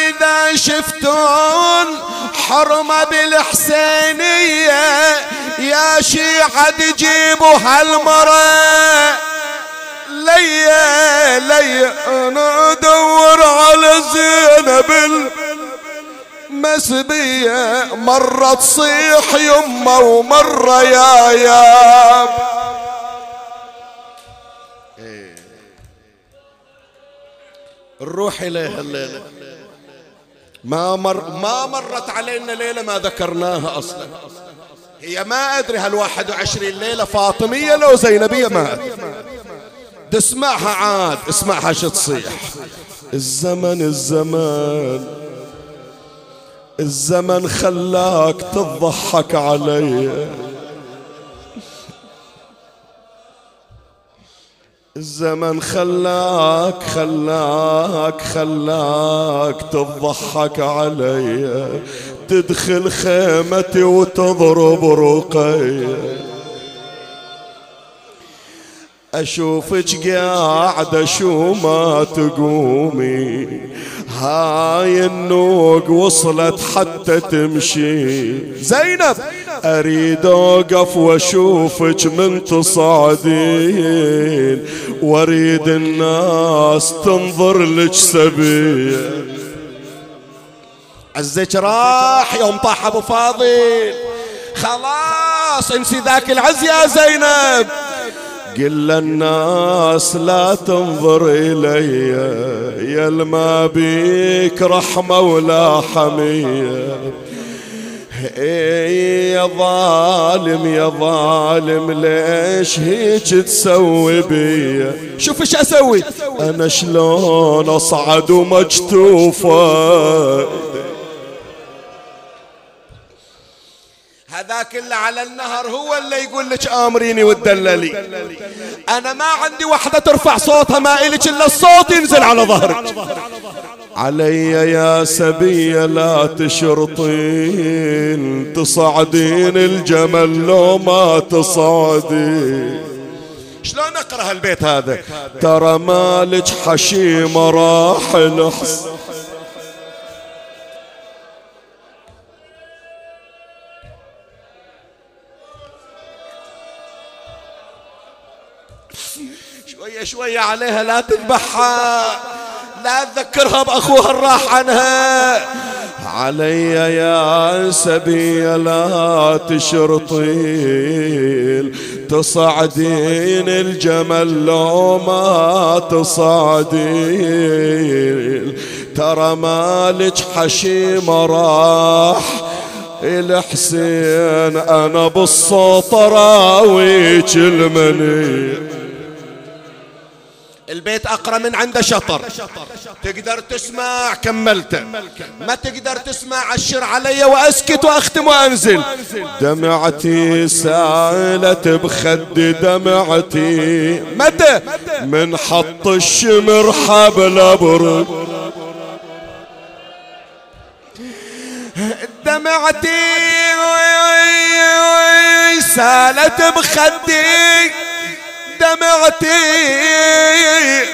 إذا شفتون حرمة بالحسينية يا شيعة تجيبوا هالمرة. ليا ليا أنا أدور على زينب المسبية. مرة تصيح يمه ومرة يا ياب. نروح إليها الليلة. ما مر ما مرت علينا ليلة ما ذكرناها أصلا. هي ما أدري هل 21 ليلة فاطمية لو زينبية ما أدري. تسمعها عاد اسمعها شو تصيح. الزمن الزمان الزمن خلاك تضحك علي. الزمن خلاك خلاك خلاك تضحك علي تدخل خيمتي وتضرب رقي. أشوفك قاعدة شو ما تقومي. هاي النوق وصلت حتى تمشي. زينب أريد أوقف وأشوفك من تصعدين. وأريد الناس تنظر لك سبيل. عزك راح يوم طاح أبو فاضل. خلاص انسي ذاك العز يا زينب. قل للناس لا تنظر إلي يا ما بيك رحمة ولا حمية. يا ظالم يا ظالم ليش هيك تسوي بي شوف إيش أسوي. أنا شلون أصعد ومجتوفة؟ هذاك اللي على النهر هو اللي يقول لك آمريني وتدللي أنا ما عندي وحدة ترفع صوتها ما الك إلا الصوت ينزل على ظهرك. علي يا سبية لا تشرطين. تصعدين الجمل لو ما تصعدين. شلون أقرأ البيت هذا؟ ترى مالك حشيمة راح الحس شوية عليها لا تذبحها. لا تذكرها بأخوها الراح عنها. علي يا سبي لا تشرطين تصعدين الجمل لو ما تصعدين ترى مالك حشيم راح الحسين أنا بالصوت راويك المني البيت أقرأ من عنده شطر تقدر تسمع كملته ما تقدر تسمع عشر علي وأسكت وأختم وأنزل دمعتي سالت بخدي دمعتي متى من حط الشمر حبل أبرد دمعتي سالت بخدي دمعتي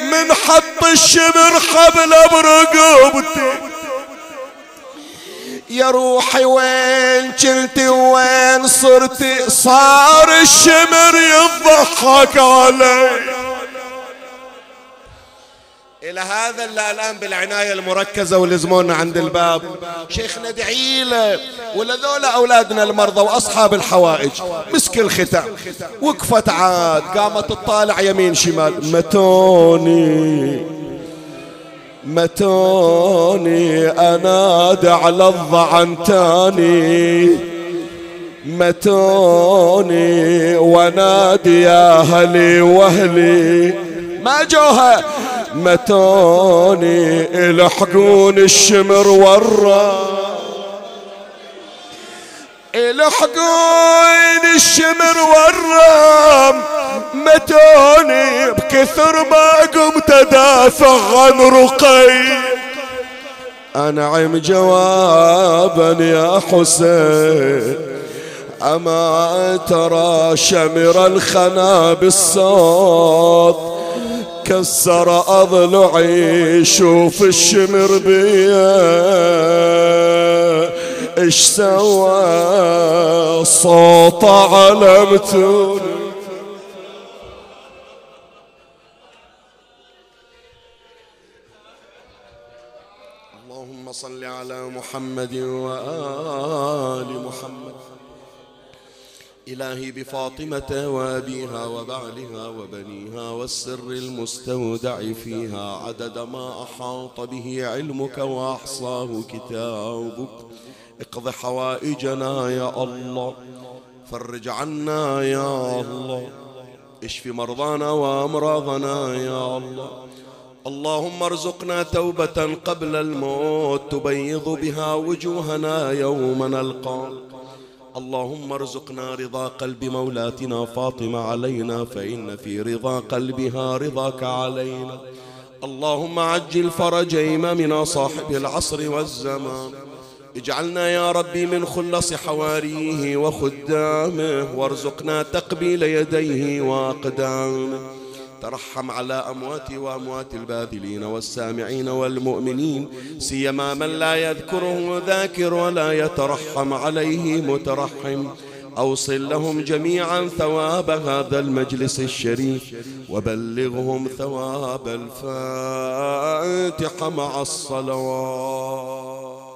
من حط الشمر حبل برقبتي يا روحي وين كنتي وين صرتي صار الشمر يضحك علي. إلى هذا اللي الآن بالعناية المركزة ولزمونا عند الباب. شيخنا ادعي له ولذولا أولادنا المرضى وأصحاب الحوائج. مسك الختام. وقفت عاد. قامت تطالع يمين شمال. متوني. متوني. أنادى على الضعن تاني. متوني. ونادي يا أهلي وأهلي. ما جوها. متوني الحقون الشمر والرام الحقون الشمر والرام متوني بكثر ما قمت ادافع عن رقي. أنعم جوابا يا حسين. أما ترى شمر الخنا بالصوت كسر أضلعي شوف الشمر بيه إيش سوى؟ صوت علمتوني اللهم صل على محمد وآل محمد. إلهي بفاطمة وأبيها وبعلها وبنيها والسر المستودع فيها عدد ما أحاط به علمك وأحصاه كتابك. اقض حوائجنا يا الله فرج عنا يا الله. اشف مرضانا وأمراضنا يا الله. اللهم ارزقنا توبة قبل الموت تبيض بها وجوهنا يوم نلقاك اللهم ارزقنا رضا قلب مولاتنا فاطمة علينا فإن في رضا قلبها رضاك علينا. اللهم عجل فرج إمامنا صاحب العصر والزمان. اجعلنا يا ربي من خلص حواريه وخدامه وارزقنا تقبيل يديه وأقدامه. ترحم على امواتي وأموات الباذلين والسامعين والمؤمنين سيما من لا يذكره ذاكر ولا يترحم عليه مترحم. أوصل لهم جميعا ثواب هذا المجلس الشريف وبلغهم ثواب الفاتحة مع الصلوات.